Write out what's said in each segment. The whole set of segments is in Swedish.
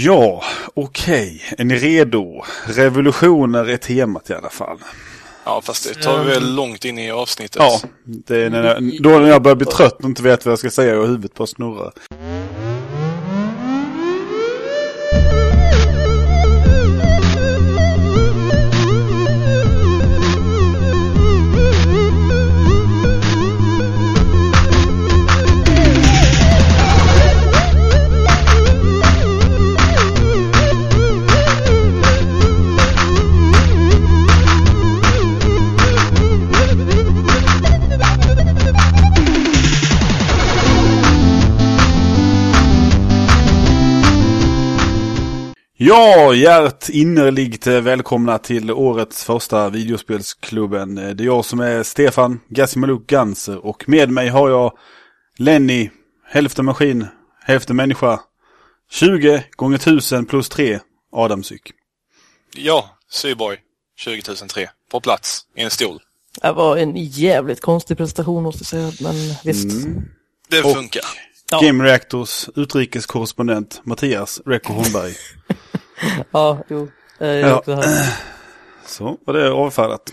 Ja, okej. Är ni redo? Revolutioner är temat i alla fall. Ja, fast det tar vi väl långt in i avsnittet. Ja, det är när jag, då när jag börjar bli trött och inte vet vad jag ska säga och huvudet på snurrar. Ja, hjärt innerligt välkomna till årets första videospelsklubben. Det är jag som är Stefan Gassimaluk Ganser och med mig har jag Lenny, hälften maskin, hälften människa. 20 gånger 1000 plus 3 Adamsyk. Ja, Syborg 20003 på plats i en stol. Det var en jävligt konstig prestation måste jag säga, men visst. Mm. Det Och- funkar. Ja. Game Reactors utrikeskorrespondent Mattias Rekko Holmberg. Ja, jo. Jag är Ja. Så var det avfärdat.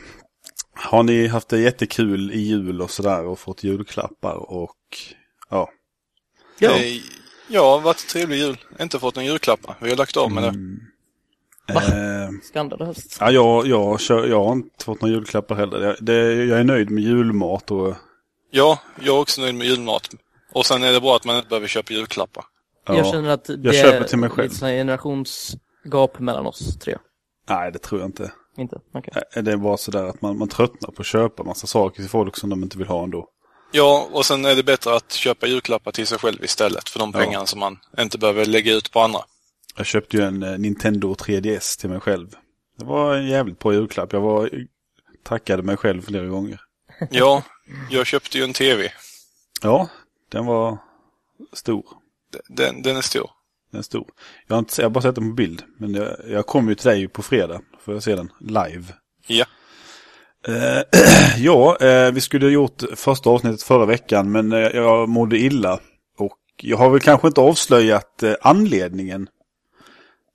Har ni haft det jättekul i jul och sådär och fått julklappar och ja. Ja. Ja, varit trevlig jul. Inte fått någon julklappar. Vi har lagt av med det. Va? Eh, Skandalöst. ja, jag, jag, kör, jag har inte fått några julklappar heller. Det, det, jag är nöjd med julmat och Ja, jag är också nöjd med julmat. Och sen är det bra att man inte behöver köpa julklappar. ja. Jag känner att det köper till mig själv. är ett sånt generationsgap mellan oss tre. Nej, det tror jag inte. Inte? Okej. Eh, Det är bara sådär att man, man tröttnar på att köpa massa saker till folk som de inte vill ha ändå. Ja, och sen är det bättre att köpa julklappar till sig själv istället för de Ja. pengarna som man inte behöver lägga ut på andra. Jag köpte ju en eh, Nintendo 3DS till mig själv. Det var en jävligt bra julklapp. Jag var, tackade mig själv flera gånger. Ja, jag köpte ju en TV. Ja, den var stor. Den, den är stor. Den är stor. Jag har, inte, jag har bara sett den på bild. Men jag, jag kommer ju till dig på fredag. Får jag se den live. Ja. Eh, ja, eh, vi skulle ha gjort första avsnittet förra veckan. Men eh, jag mådde illa. Och jag har väl kanske inte avslöjat anledningen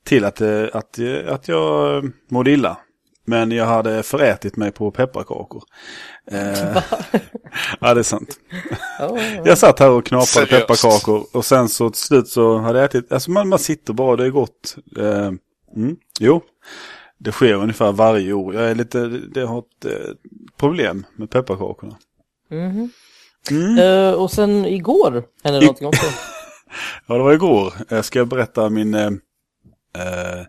till att, att, att jag mådde illa. Men jag hade förätit mig på pepparkakor. Eh, ja, det är sant. Ja, ja, Jag satt här och knaprade Seriöst? pepparkakor och sen så till slut så hade jag ätit, alltså man, man sitter bara, det är gott. Eh, mm, jo, det sker ungefär varje år. Jag är lite, det har ett eh, problem med pepparkakorna. Mhm. Mm. Eh, och sen igår hände I- någonting också. Ja, det var igår. Jag ska berätta min... Eh, eh,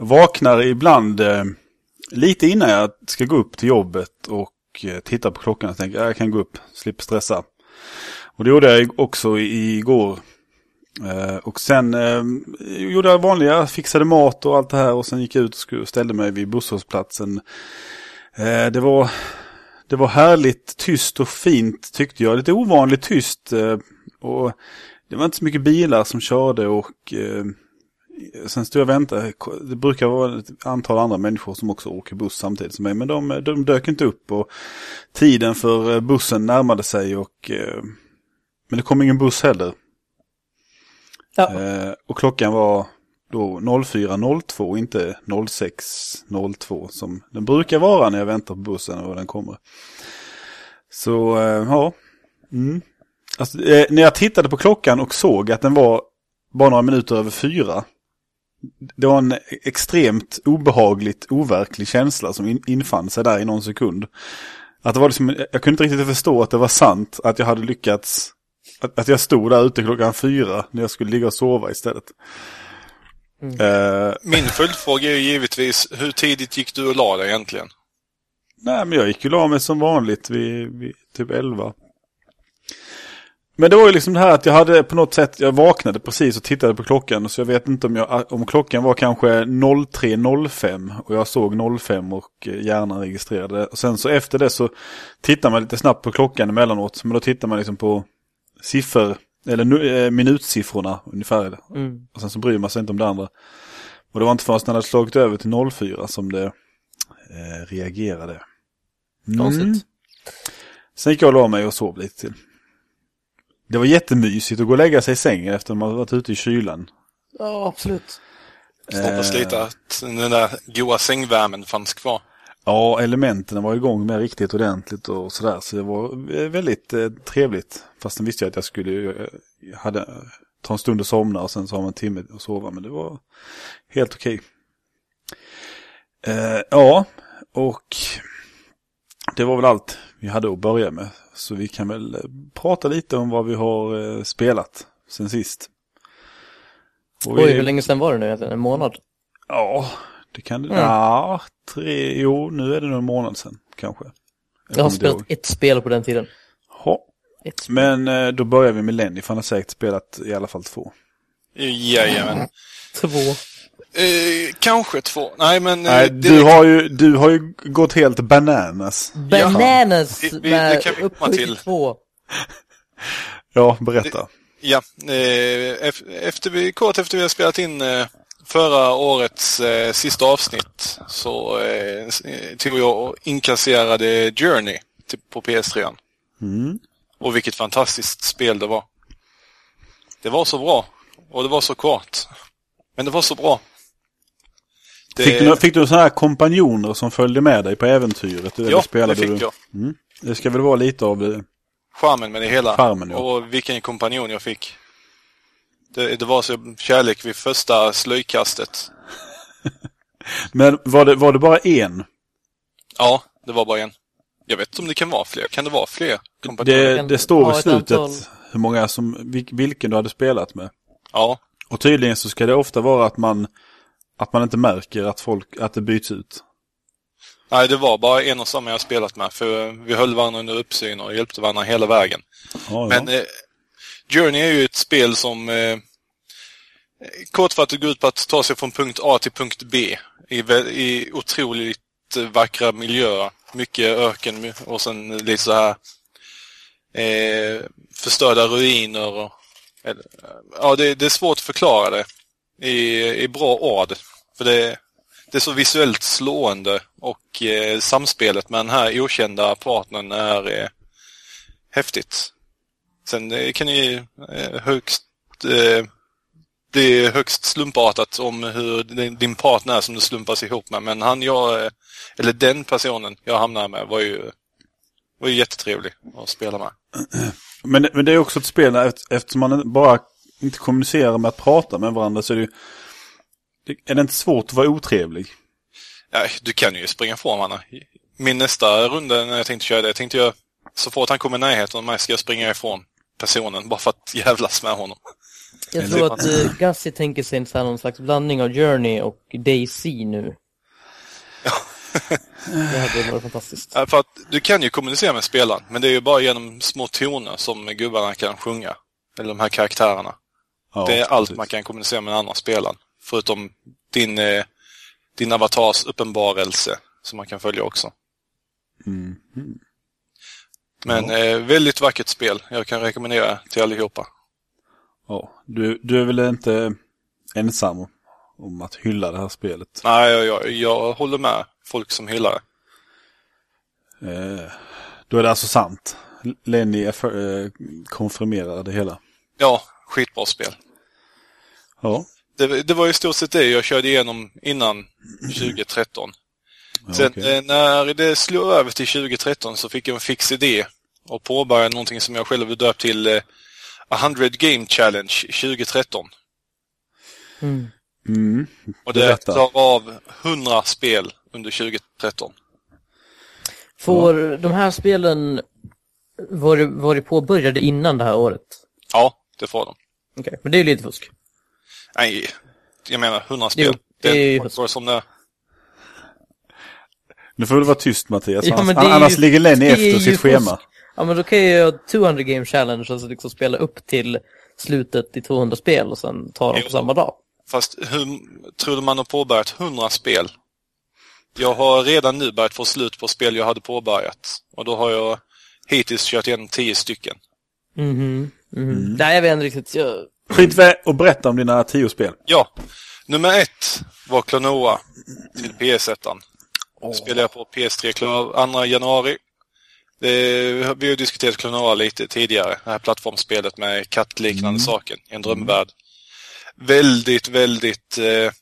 vaknar ibland eh, lite innan jag ska gå upp till jobbet och eh, titta på klockan och tänker jag kan gå upp, slipper stressa. Och det gjorde jag också igår. Eh, och sen eh, gjorde jag vanliga, fixade mat och allt det här och sen gick jag ut och ställde mig vid busshållplatsen. Det var... Det var härligt tyst och fint tyckte jag. Lite ovanligt tyst. Och det var inte så mycket bilar som körde och sen stod jag och väntade. Det brukar vara ett antal andra människor som också åker buss samtidigt som mig. Men de, de dök inte upp och tiden för eh, bussen närmade sig och eh, men det kom ingen buss heller. Ja. Eh, och klockan var då 04.02 inte 06.02 som den brukar vara när jag väntar på bussen och den kommer. Så ja. Mm. Alltså, när jag tittade på klockan och såg att den var bara några minuter över fyra. Det var en extremt obehagligt overklig känsla som in, infann sig där i någon sekund. Att det var liksom, jag kunde inte riktigt förstå att det var sant att jag hade lyckats. Att, att jag stod där ute klockan fyra när jag skulle ligga och sova istället. Eh, Min följdfråga är ju givetvis, hur tidigt gick du och la dig egentligen? Nej, men jag gick ju la mig som vanligt vid, vid typ 11. Men det var ju liksom det här att jag hade på något sätt, jag vaknade precis och tittade på klockan. Så jag vet inte om, jag, om klockan var kanske 03.05 och jag såg 05 och eh, hjärnan registrerade. Och sen så efter det så tittar man lite snabbt på klockan emellanåt. Men då tittar man liksom på siffror, eller eh, minutsiffrorna ungefär. Mm. Och sen så bryr man sig inte om det andra. Och det var inte förrän när det hade slagit över till 04 som det eh, reagerade. Mm. Sen gick jag och la mig och sov lite till. Det var jättemysigt att gå och lägga sig i sängen efter att man varit ute i kylan. Ja, absolut. Hoppas Eh. lite att den där goa sängvärmen fanns kvar. Ja, elementen var igång med riktigt ordentligt och sådär. Så det var eh, väldigt eh, trevligt. Fast visste jag att jag skulle eh, jag hade, ta en stund och somna och sen så har man en timme att sova. Men det var helt okej. Eh, ja, och det var väl allt vi hade att börja med. Så vi kan väl eh, prata lite om vad vi har eh, spelat sen sist. Och vi- Oj, hur länge sedan var det nu egentligen? En månad? Ja, det kan det. Mm. Ja, tre, jo, nu är det nog en månad sedan kanske. Jag har kommer inte spelat ihåg. ett spel på den tiden. Ja, men eh, då börjar vi med Lenny, för han har säkert spelat i alla fall två. Jajamän. Två. Eh, kanske två. Nej, men... eh, Nej, det- du har, ju, du har ju gått helt bananas. Bananas Vi- vi- det med kan vi komma till. Ja, berätta. Ja, eh, ef- efter vi, kort efter vi har spelat in eh, förra årets eh, sista avsnitt så eh, eh, tog jag och inkasserade Journey till, på PS3. Mm. Och vilket fantastiskt spel det var. Det var så bra. Och det var så kort. Men det var så bra. Det, Fick, du, fick du sådana här kompanjoner som följde med dig på äventyret? Det ja, det fick du? jag. Mm. Det ska väl vara lite av det. Charmen med det hela. Charmen, ja. Och vilken kompanjon jag fick. Det, det var så kärlek vid första slöjkastet. Men var det, var det bara en? Ja, det var bara en. Jag vet inte om det kan vara fler. Kan det vara fler kompanjoner? Det, det står i slutet antal- hur många som, vil- vilken du hade spelat med. Ja, Och tydligen så ska det ofta vara att man, att man inte märker att folk, att det byts ut. nej det var bara en och samma jag spelat med. För vi höll varandra under uppsyn och hjälpte varandra hela vägen. Ja, Men ja. eh, Journey är ju ett spel som eh, kortfattat går ut på att ta sig från punkt A till punkt B i, i otroligt vackra miljöer. Mycket öken och sen lite så här eh, förstörda ruiner. Och, eller, eh, ja, det, det är svårt att förklara det i, i bra ord. För det, det är så visuellt slående och eh, samspelet med den här okända partnern är eh, häftigt. Sen eh, kan det ju eh, högst eh, bli högst slumpartat om hur din, din partner är som du slumpas ihop med. Men han jag, eh, eller den personen jag hamnade med var ju, var ju jättetrevlig att spela med. Men, men det är också ett spel eftersom man bara inte kommunicerar med att prata med varandra så är det ju, det- är det inte svårt att vara otrevlig? Ja, du kan ju springa ifrån varandra. Min nästa runda när jag tänkte köra det, jag tänkte jag, så fort han kommer i närheten av mig ska jag springa ifrån personen bara för att jävlas med honom. Jag tror att uh, Gassi tänker sig en sån någon slags blandning av Journey och Daisy nu. det hade varit fantastiskt. Ja, För att du kan ju kommunicera med spelaren, men det är ju bara genom små toner som gubbarna kan sjunga. Eller de här karaktärerna. Ja, det är allt precis. man kan kommunicera med den andra spelaren. Förutom din, eh, din avatars uppenbarelse som man kan följa också. Mm. Men eh, väldigt vackert spel. Jag kan rekommendera till allihopa. Ja, du, du är väl inte ensam om att hylla det här spelet? Nej, jag, jag, jag håller med folk som hyllar det. Eh, då är det alltså sant. Lenny eh, konfirmerar det hela. Ja, skitbra spel. Ja. Det, det var i stort sett det jag körde igenom innan 2013. ja Sen okej. eh, när det slog över till 2013 så fick jag en fix idé och påbörjade någonting som jag själv döpt till eh, 100 Game Challenge 2013. Mm. Mm. Och det tar av 100 spel under 2013. Får de här spelen varit, varit påbörjade innan det här året? Ja, det får de. Okej, men det är ju lite fusk. Nej, jag menar 100 spel. Jo, det är ju- som det. Nu får du vara tyst Mattias, Ja, annars, det är annars ju- ligger Lenny det ju efter sitt fusk. schema. Ja, men då kan jag göra 200 game challenge, alltså liksom spela upp till slutet i 200 spel och sen ta dem på samma dag. Fast hur tror du man har påbörjat 100 spel? Jag har redan nu börjat få slut på spel jag hade påbörjat. Och då har jag hittills kört igenom 10 stycken. Mhm. mhm. Mm. Nej, jag vet inte riktigt. Jag... Skit väl och berätta om dina tio spel. Ja, nummer ett var Klonoa till PS1. Spelade jag på PS3 klar 2 januari. Det, vi har diskuterat Klonoa lite tidigare, det här plattformspelet med kattliknande saken i en drömvärld. väldigt, väldigt eh,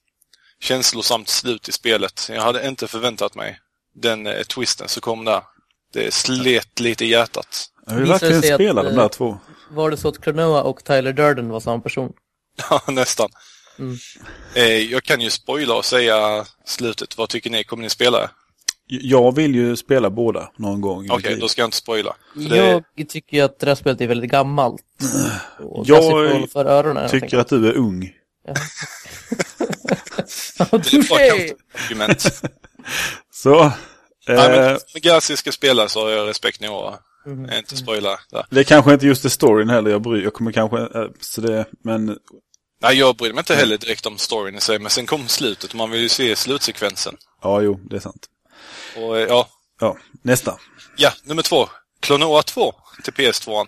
känslosamt slut i spelet. Jag hade inte förväntat mig den eh, twisten som kom där. Det slet lite i hjärtat. Jag vill verkligen att, spela de där eh, två. Var det så att Klonoa och Tyler Durden var samma person? Ja, nästan. Mm. Eh, jag kan ju spoila och säga slutet. Vad tycker ni? Kommer ni spela det? Jag vill ju spela båda någon gång. Okej, liv. då ska jag inte spoila. För det, Jag tycker att det här spelet är väldigt gammalt. Och Jag öronen. jag tycker tänker. att du är ung. Ja, det argument. Så. Eh, Nej, men om Gassi ska spela så har jag respekt nog att Mhm. inte spoila där. Det är kanske inte just det storyn heller jag bryr Jag kommer kanske... eh, Så det, men Nej, jag bryr mig inte heller direkt om storyn i sig, men sen kom slutet och man vill ju se slutsekvensen. ja, jo, det är sant. Och eh, ja, Ja, nästa. ja, nummer två. Klonoa 2 till PS2.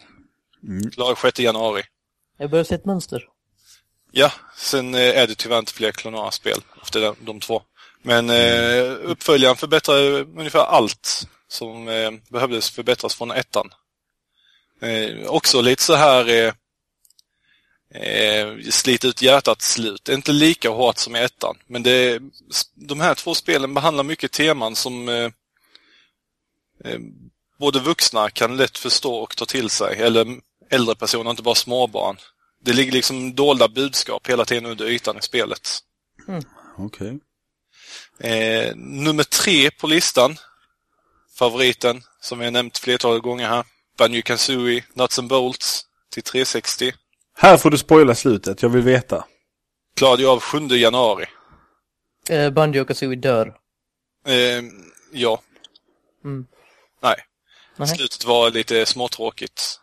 Mm. Klar 6 januari. Jag börjar se ett mönster. Ja, sen eh, är det tyvärr inte fler Klonoa-spel efter de, de två. Men eh, uppföljaren förbättrar ungefär allt som eh, behövdes förbättras från ettan. Eh, också lite så här eh, eh, slit ut hjärtat slut. Inte lika hårt som i ettan. Men det, de här två spelen behandlar mycket teman som eh, både vuxna kan lätt förstå och ta till sig. Eller äldre personer, inte bara småbarn. Det ligger liksom dolda budskap hela tiden under ytan i spelet. Okej. Eh, nummer tre på listan. Favoriten, som vi har nämnt flertalet gånger här. Banjo Kazooie Nuts and Bolts till 360. Här får du spoila slutet. Jag vill veta. Klarade jag av 7 januari. Eh, Banjo Kazooie dör. Eh, ja. Mm. Nej. Nej. Slutet var lite småtråkigt.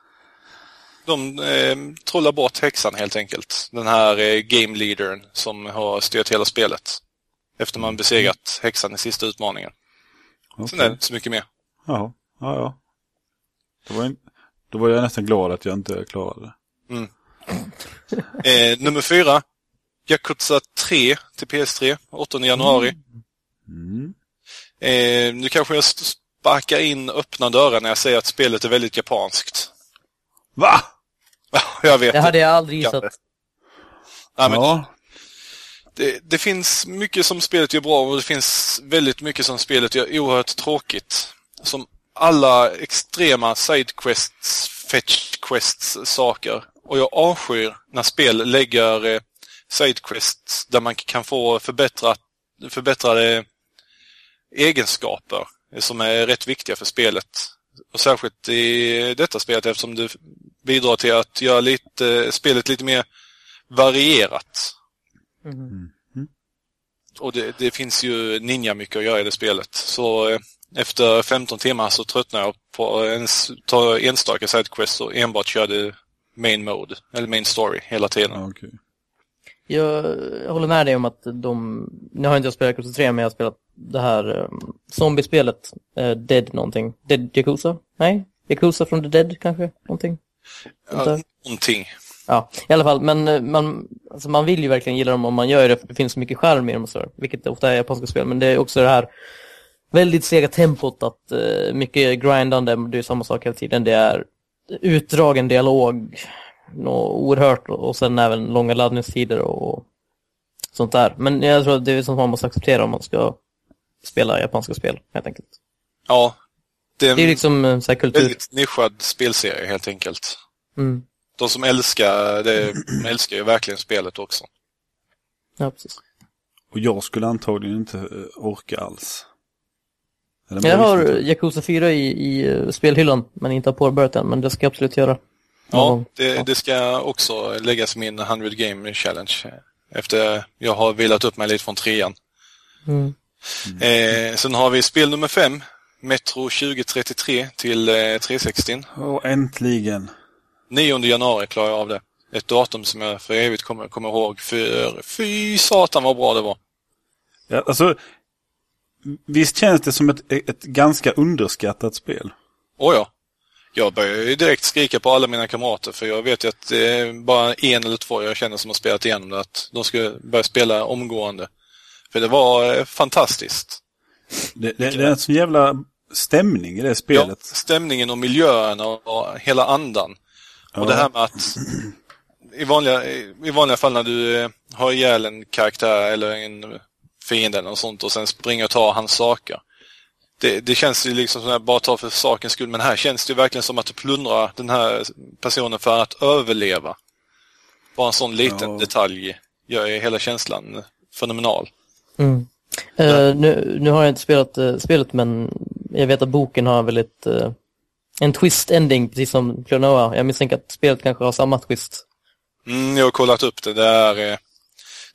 De eh, trollar bort häxan helt enkelt. Den här eh, game leadern som har styrt hela spelet. Efter man besegrat häxan i sista utmaningen. Sen Okej. är det inte så mycket mer. Jaha. Ja, ja. Då var, jag, då var jag nästan glad att jag inte klarade det. Eh, nummer fyra. Yakuza 3 till PS3, 8 januari. Mm. Eh, nu kanske jag sparkar in öppna dörrar när jag säger att spelet är väldigt japanskt. Va? Ja, jag vet. Det hade jag aldrig gissat. Ja, men Ja. det, det finns mycket som spelet gör bra och det finns väldigt mycket som spelet gör oerhört tråkigt. Som alla extrema sidequests, fetch quests saker. Och jag avskyr när spel lägger eh, sidequests där man kan få förbättrat, förbättrade egenskaper som är rätt viktiga för spelet. Och särskilt i detta spelet eftersom det bidrar till att göra lite, spelet lite mer varierat. Mhm. Och det, det finns ju ninja mycket att göra i det spelet. Så eh, efter 15 timmar så tröttnar jag på ens, ta enstaka sidequests och enbart köra det main mode, eller main story hela tiden. ja okej. Jag, jag håller med dig om att de, nu har inte jag spelat Yakuza 3 men jag har spelat det här um, zombiespelet, eh, Dead någonting. Dead Yakuza? Nej? Yakuza from the Dead kanske? Någonting? Ja, någonting. Ja, i alla fall, men eh, man, alltså man vill ju verkligen gilla dem om man gör det, för det finns så mycket charm i dem och så, vilket det ofta är i japanska spel, men det är också det här väldigt sega tempot, att eh, mycket grindande, det är samma sak hela tiden, det är utdragen dialog, något oerhört, och sen även långa laddningstider och sånt där. Men jag tror att det är sånt man måste acceptera om man ska spela japanska spel, helt enkelt. Ja, det är Det är en liksom eh, så här kultur. väldigt nischad spelserie helt enkelt. Mm. De som älskar det de älskar ju verkligen spelet också. Ja, precis. Och jag skulle antagligen inte eh, orka alls. Eller Jag har. Yakuza 4 i, i eh, spelhyllan, men inte har påbörjat den, men det ska jag absolut göra. Ja, det, det ska också läggas min 100 Game Challenge. Efter jag har vilat upp mig lite från trean. Mm. Eh, sen har vi spel nummer fem. Metro 2033 till eh, 360. Åh, äntligen. 9 januari klarar jag av det. Ett datum som jag för evigt kommer, kommer ihåg. För fy satan vad bra det var. Ja, alltså, visst känns det som ett, ett ganska underskattat spel? Åh ja. Jag började ju direkt skrika på alla mina kamrater för jag vet ju att det är bara en eller två jag känner som har spelat igenom det. Att de ska börja spela omgående. För det var eh, fantastiskt. Det, det, det är en sån jävla stämning i det Ja, spelet. stämningen och miljöerna och, och hela andan. Och Ja. det här med att i, vanliga, i vanliga fall när du eh, har ihjäl en karaktär eller en fiende eller något sånt och sen springer och tar hans saker. Det, det känns ju liksom som att bara ta för sakens skull men här känns det ju verkligen som att du plundrar den här personen för att överleva. Bara en sån liten Ja. detalj gör ju hela känslan fenomenal. Mm. Eh, nu, nu har jag inte spelat uh, spelet men jag vet att boken har väldigt uh, en twist ending precis som Klonoa. Jag misstänker att spelet kanske har samma twist. Mm, jag har kollat upp det. Det är, eh,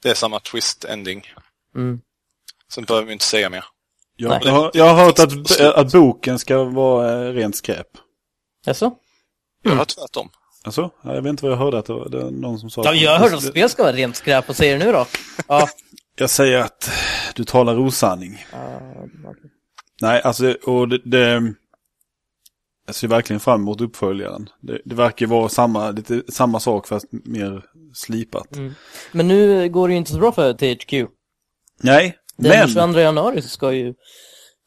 det är samma twist ending. Mm. Sen behöver vi inte säga mer. Jag, jag, har, jag har hört att, att boken ska vara eh, rent skräp. Jaså? Jag har tvärtom. Alltså, jag vet inte vad jag hörde att det var, det var någon som sa Ja, jag hörde att spel ska vara rent skräp. Vad säger du nu då? Ja. Jag säger att du talar osanning. Nej, alltså, och det, det jag ser verkligen fram emot uppföljaren. Det, det verkar vara samma, lite samma sak fast mer slipat. Mm. Men nu går det ju inte så bra för THQ. Nej, Den men... 22 januari så ska ju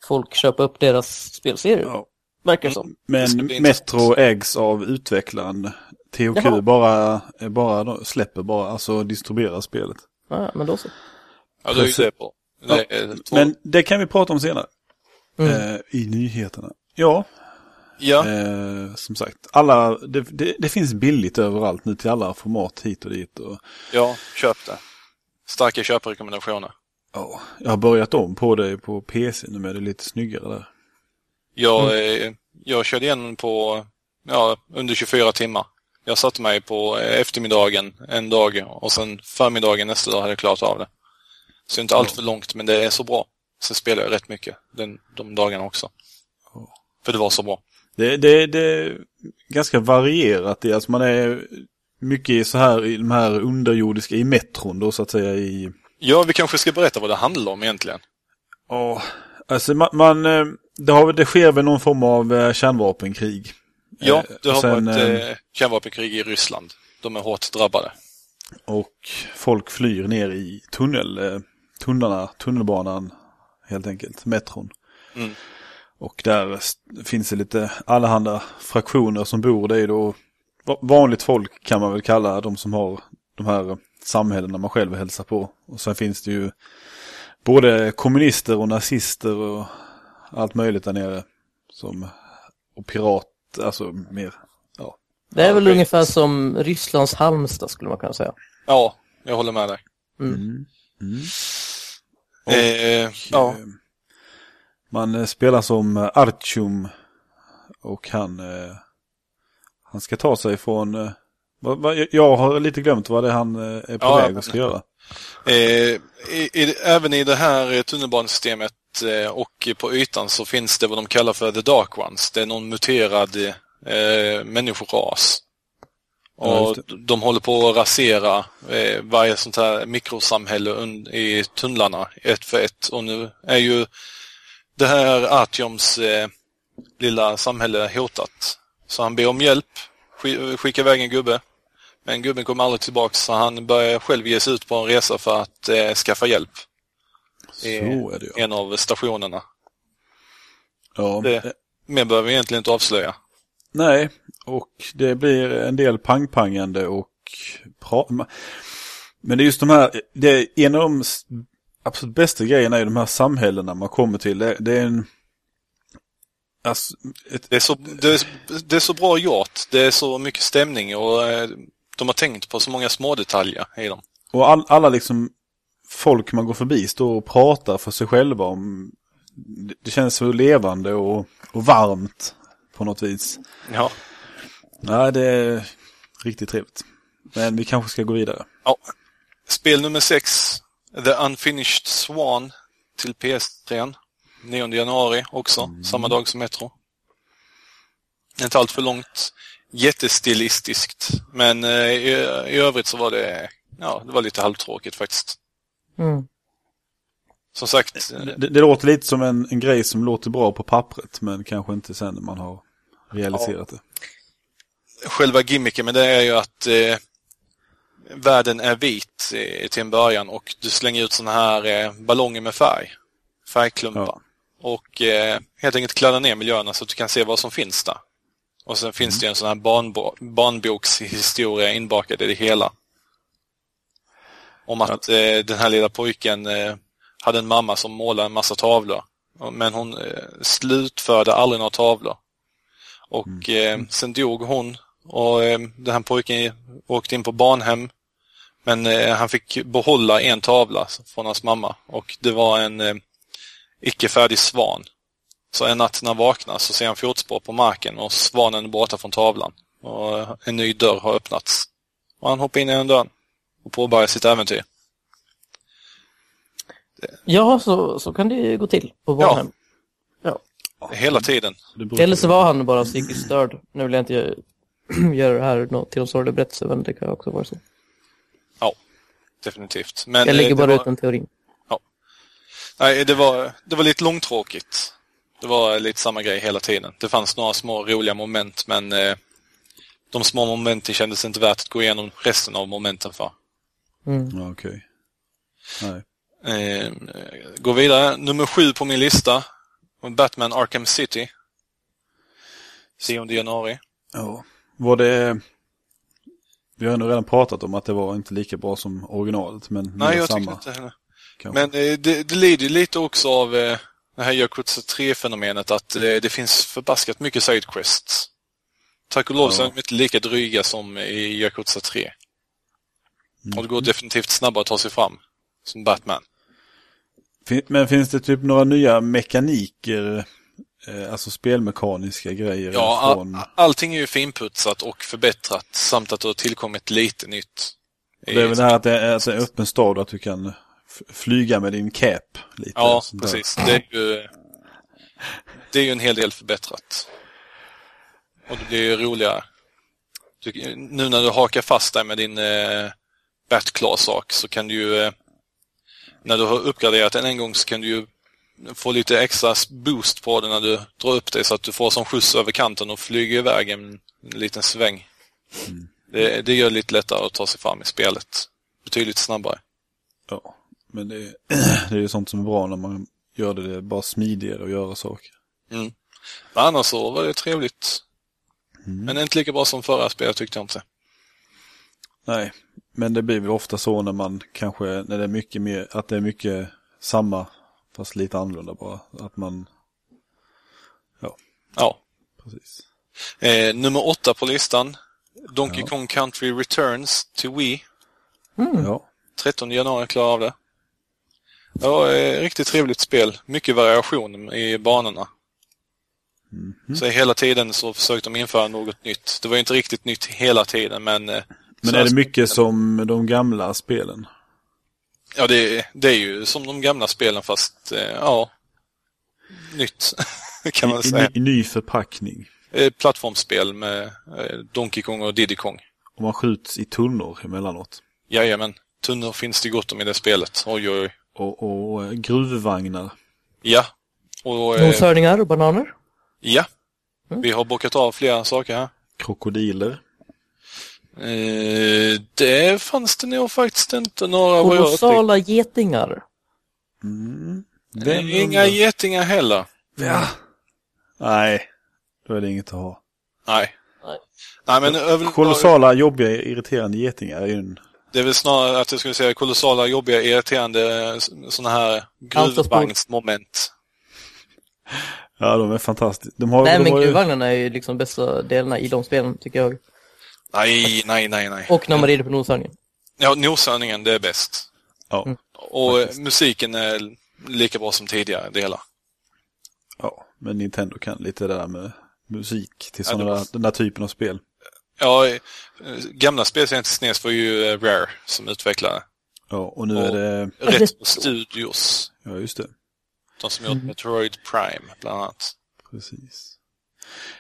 folk köpa upp deras spelserier. Ja, Verkar som. Men. Metro ägs av utvecklaren. THQ Jaha. bara, bara släpper bara, alltså distribuerar spelet. Ja, men då så. Ja, då är det på. Två- Men det kan vi prata om senare. Mm. Eh, I nyheterna. Ja, ja, eh, som sagt. Alla, det, det, det finns billigt överallt nu till alla format hit och dit. Och, ja, köp det. Starka köprekommendationer. ja, jag har börjat om på det på PC nu är det lite snyggare där. Jag, eh, jag körde igenom på ja, under 24 timmar. Jag satte mig på eftermiddagen en dag och sen förmiddagen nästa dag hade jag klarat av det. Så inte allt för långt, men det är så bra. Sen spelar jag rätt mycket den, de dagarna också. För det var så bra. Det, det, det är ganska varierat. Alltså man är mycket så här, i de här underjordiska, i metron då så att säga i... Ja, vi kanske ska berätta vad det handlar om egentligen. Ja, alltså man, man eh, det, har, det sker väl någon form av eh, kärnvapenkrig. Ja, Eh, det har sen, varit eh, kärnvapenkrig i Ryssland. De är hårt drabbade. Och folk flyr ner i tunnel, tunnlarna, tunnelbanan helt enkelt, metron. Mm. Och där finns det lite allehanda fraktioner som bor. Det är då va- vanligt folk kan man väl kalla de som har de här samhällena man själv hälsar på. Och sen finns det ju både kommunister och nazister och allt möjligt där nere. Som, och pirat, alltså mer, ja. Det är Ja, väl okej. ungefär som Rysslands Halmstad skulle man kunna säga. Ja, jag håller med dig. Mm. Mm. Eh, ja, Eh, Man eh, spelar som eh, Artyom och han, eh, han ska ta sig från, eh, jag har lite glömt vad det är han eh, är på Ja, väg att ska göra. Eh, i, i, även i det här eh, tunnelbanesystemet eh, och på ytan så finns det vad de kallar för the dark ones. Det är någon muterad eh, människoras. Ja, Och just de håller på att rasera eh, varje sånt här mikrosamhälle i tunnlarna ett för ett. Och nu är ju det här Artyoms eh, lilla samhälle hotat. Så han ber om hjälp, sk- skickar iväg en gubbe. Men gubben kommer aldrig tillbaks så han börjar själv ge sig ut på en resa för att eh, skaffa hjälp. Så är det ja. En av stationerna. ja. det- Mer behöver vi egentligen inte avslöja. Nej, och det blir en del pangpangande och Men det är just de här, det är en av de absolut bästa grejerna är de här samhällena man kommer till. Det, det är en... Alltså, ett, Det är, så, det, är, det är så bra gjort. Det är så mycket stämning och eh, de har tänkt på så många små detaljer i dem. Och all, alla liksom folk man går förbi står och pratar för sig själva om det, det känns så levande och, och varmt på något vis. Ja. Nej, det är riktigt trevligt. Men vi kanske ska gå vidare. ja. Spel nummer 6, The Unfinished Swan till PS3. 9 januari också, samma dag som Metro. Inte allt för långt. Jättestilistiskt. Men eh, i, i övrigt så var det, ja, det var lite halvtråkigt faktiskt. Mm. Som sagt, eh, Det, det låter lite som en, en grej som låter bra på pappret men kanske inte sen när man har realiserat det. Själva gimmicken med det är ju att eh, världen är vit eh, till en början och du slänger ut såna här eh, ballonger med färg. Färgklumpar. Ja. Och eh, helt enkelt kladdar ner miljöerna så att du kan se vad som finns där. Och sen finns det en sån här barnbo barnbokshistoria inbakad i det hela. Om att eh, den här lilla pojken eh, hade en mamma som målade en massa tavlor. Men hon eh, slutförde aldrig några tavlor. Och eh, sen dog hon och eh, den här pojken åkte in på barnhem. Men eh, han fick behålla en tavla från hans mamma och det var en eh, icke färdig svan. Så en natt när han vaknar så ser han fotspår på marken och svanen är borta från tavlan. Och eh, en ny dörr har öppnats. Och han hoppar in i den dörren och påbörjar sitt äventyr. Ja, så, så kan det ju gå till på barnhem. Hela tiden. Det beror Eller så var han bara psykiskt störd. Nu vill jag inte göra- det här till en sorglig berättelse, men det kan också vara så. Ja, definitivt. Men Jag eh, lägger det bara var, ut den teorin. Nej, det var, det var lite långtråkigt. Det var lite samma grej hela tiden. Det fanns några små roliga moment, men eh, de små momenten kändes inte värt att gå igenom resten av momenten för. Mm. Ja, okej. Nej. Eh, gå vidare. Nummer sju på min lista. Batman Arkham City. 10 januari. Ja. Var det... Vi har nog redan pratat om att det var inte lika bra som originalet, men Nej, jag samma. tycker inte heller. kanske. Men eh, det, det lider lite också av eh, det här Yakuza 3-fenomenet att eh, det finns förbaskat mycket sidequests. Tack och lov så är Ja. de inte lika dryga som i Yakuza 3. Mm. Och det går definitivt snabbare att ta sig fram. Som Batman. Men finns det typ några nya mekaniker, alltså spelmekaniska grejer Ja, från... all, allting är ju finputsat och förbättrat samt att det har tillkommit lite nytt. Det är väl det här att det är alltså en öppen stad och att du kan flyga med din cap. Lite, Ja, precis. Det är ju det är ju en hel del förbättrat. Och det blir ju roligare. Du, nu när du hakar fast där med din eh, Batclaw-sak så kan du ju, eh, när du har uppgraderat den en gång så kan du ju få lite extra boost på den när du drar upp dig så att du får som skjuts över kanten och flyger iväg en, en liten sväng. Det, det gör det lite lättare att ta sig fram i spelet. Betydligt snabbare. Ja, men det, är- det är ju sånt som är bra när man gör det, det är bara smidigare att göra saker. Mm. Men annars så var det trevligt. Men inte lika bra som förra spelet tyckte jag inte. Nej, men det blir väl ofta så när man kanske, när det är mycket mer, att det är mycket samma, fast lite annorlunda bara. Att man, Ja. precis. Eh, nummer åtta på listan. Donkey Ja. Kong Country Returns till Wii. Ja, 13 januari klarar av det. Det var eh, riktigt trevligt spel. Mycket variation i banorna. Mhm. Så hela tiden så försökte de införa något nytt. Det var inte riktigt nytt hela tiden men... Eh, men är det mycket som de gamla spelen? Ja, det, är- det är ju som de gamla spelen fast, eh, ja... Nytt, kan man säga. i, I ny förpackning. Eh, plattformsspel med eh, Donkey Kong och Diddy Kong. Och man skjuts i tunnor emellanåt. Jajamän, tunnor finns det gott om i det spelet. Oj, oj, oj. Och, och gruvvagnar. Ja. Och, Noshörningar och bananer. ja. Mm. Vi har bockat av flera saker här. Krokodiler. Eh, det fanns det nog faktiskt inte några. Kolossala getingar. Mm. Eh, Inga getingar heller. Ja. Nej, då är det inget att ha. Nej. Nej. Nej, men överlag, Kolossala, jobbiga, irriterande getingar är ju en... det är väl snarare att jag skulle säga kolossala, jobbiga, irriterande sådana här gruvvagnsmoment. Ja, de är fantastiska. De har, Nej de men har ju... gruvvagnarna är ju liksom bästa delarna i de spelen tycker jag. Nej, nej, nej, nej. Och när man rider på noshörningen. Ja, noshörningen, det är bäst. Ja, Mm. Och eh, musiken är lika bra som tidigare delar. ja, men Nintendo kan lite det där med musik till Ja, sådana det var- den där typen av spel. Ja, eh, gamla spel jag inte SNES var ju eh, Rare som utvecklare. Ja, och nu Och- är det... Retro Studios. Ja, just det. De som gjort Metroid Prime, bland annat. Precis.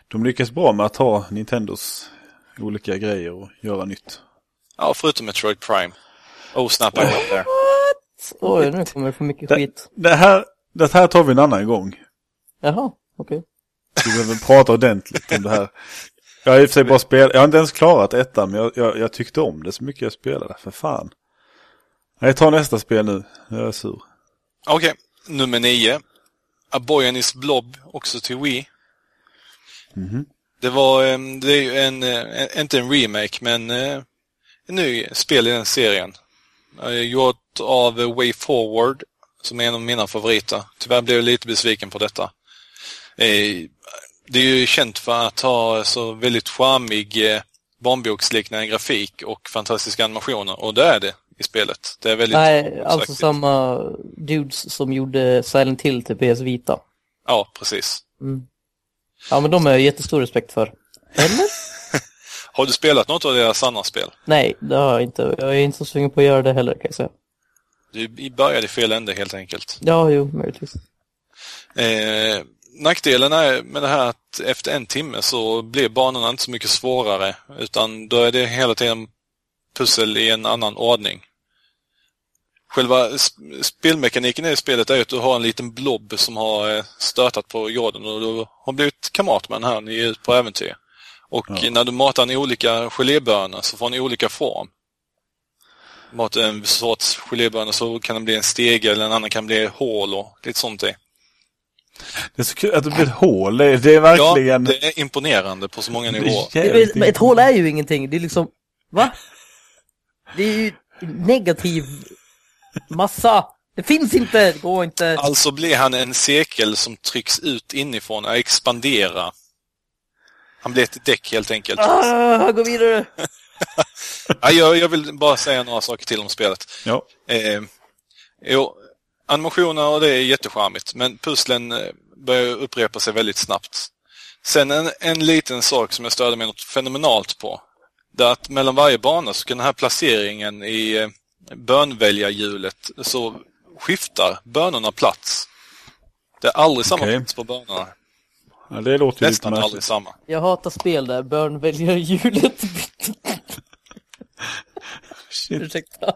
De lyckas bra med att ta Nintendos olika grejer och göra nytt. Ja, förutom Metroid Prime. Oh, snap, I got there. Oj, nu kommer det för mycket Det- skit. Det här, det här tar vi en annan gång. Jaha, okej. Vi behöver prata ordentligt om det här. Jag har i och för sig bara spelat, jag har inte ens klarat ettan, men jag, jag, jag tyckte om det så mycket jag spelade, för fan. Jag tar nästa spel nu, jag är sur. Okej, nummer nio. A Boy and His Blob, också till Wii. Mhm. Det var, det är ju en, eh, inte en remake, men eh, en ny spel i den serien. Gjort av Way Forward, som är en av mina favoriter. Tyvärr blev jag lite besviken på detta. Eh, Det är ju känt för att ha så väldigt charmig barnboksliknande grafik och fantastiska animationer. Och det är det i spelet. Det är väldigt Nej, alltså samma dudes som gjorde Silent Hill till PS Vita. Ja, precis. Mm. Ja, men de har jag jättestor respekt för. Eller? Har du spelat något av deras andra spel? Nej, det har jag inte. Jag är inte så sugen på att göra det heller kan jag säga. Du började i fel ände helt enkelt. Ja, jo, möjligtvis. Eh, nackdelen är med det här att efter en timme så blir banorna inte så mycket svårare utan då är det hela tiden pussel i en annan ordning. Själva sp- spelmekaniken i spelet är att du har en liten blob som har eh, stötat på jorden och du har blivit kamrat med den här. Ni är ute på äventyr. Och Ja. när du matar den i olika gelébönor så får den i olika form. Matar en sorts gelébönor så kan den bli en stege eller en annan kan bli hål och lite sånt där. Det är så kul att det blir ett hål. Det är, det är verkligen... Ja, det är imponerande på så många nivåer. Men ett hål är ju ingenting. Det är liksom, va? Det är ju negativ massa. Det finns inte, det går inte. Alltså blir han en cirkel som trycks ut inifrån och expanderar. Han blir ett däck helt enkelt. Ah, gå vidare. Ja, jag, jag vill bara säga några saker till om spelet. Ja. Eh, jo, animationer och det är jättecharmigt, men pusslen eh, börjar upprepa sig väldigt snabbt. Sen en, en liten sak som jag störde mig något fenomenalt på. Det är att mellan varje bana så kan den här placeringen i eh, bönväljarhjulet så skiftar bönorna plats. Det är aldrig samma Okej. plats på bönorna. ja, det låter Nästan aldrig märkligt. samma. Jag hatar spel där Börn väljer hjulet. Ursäkta.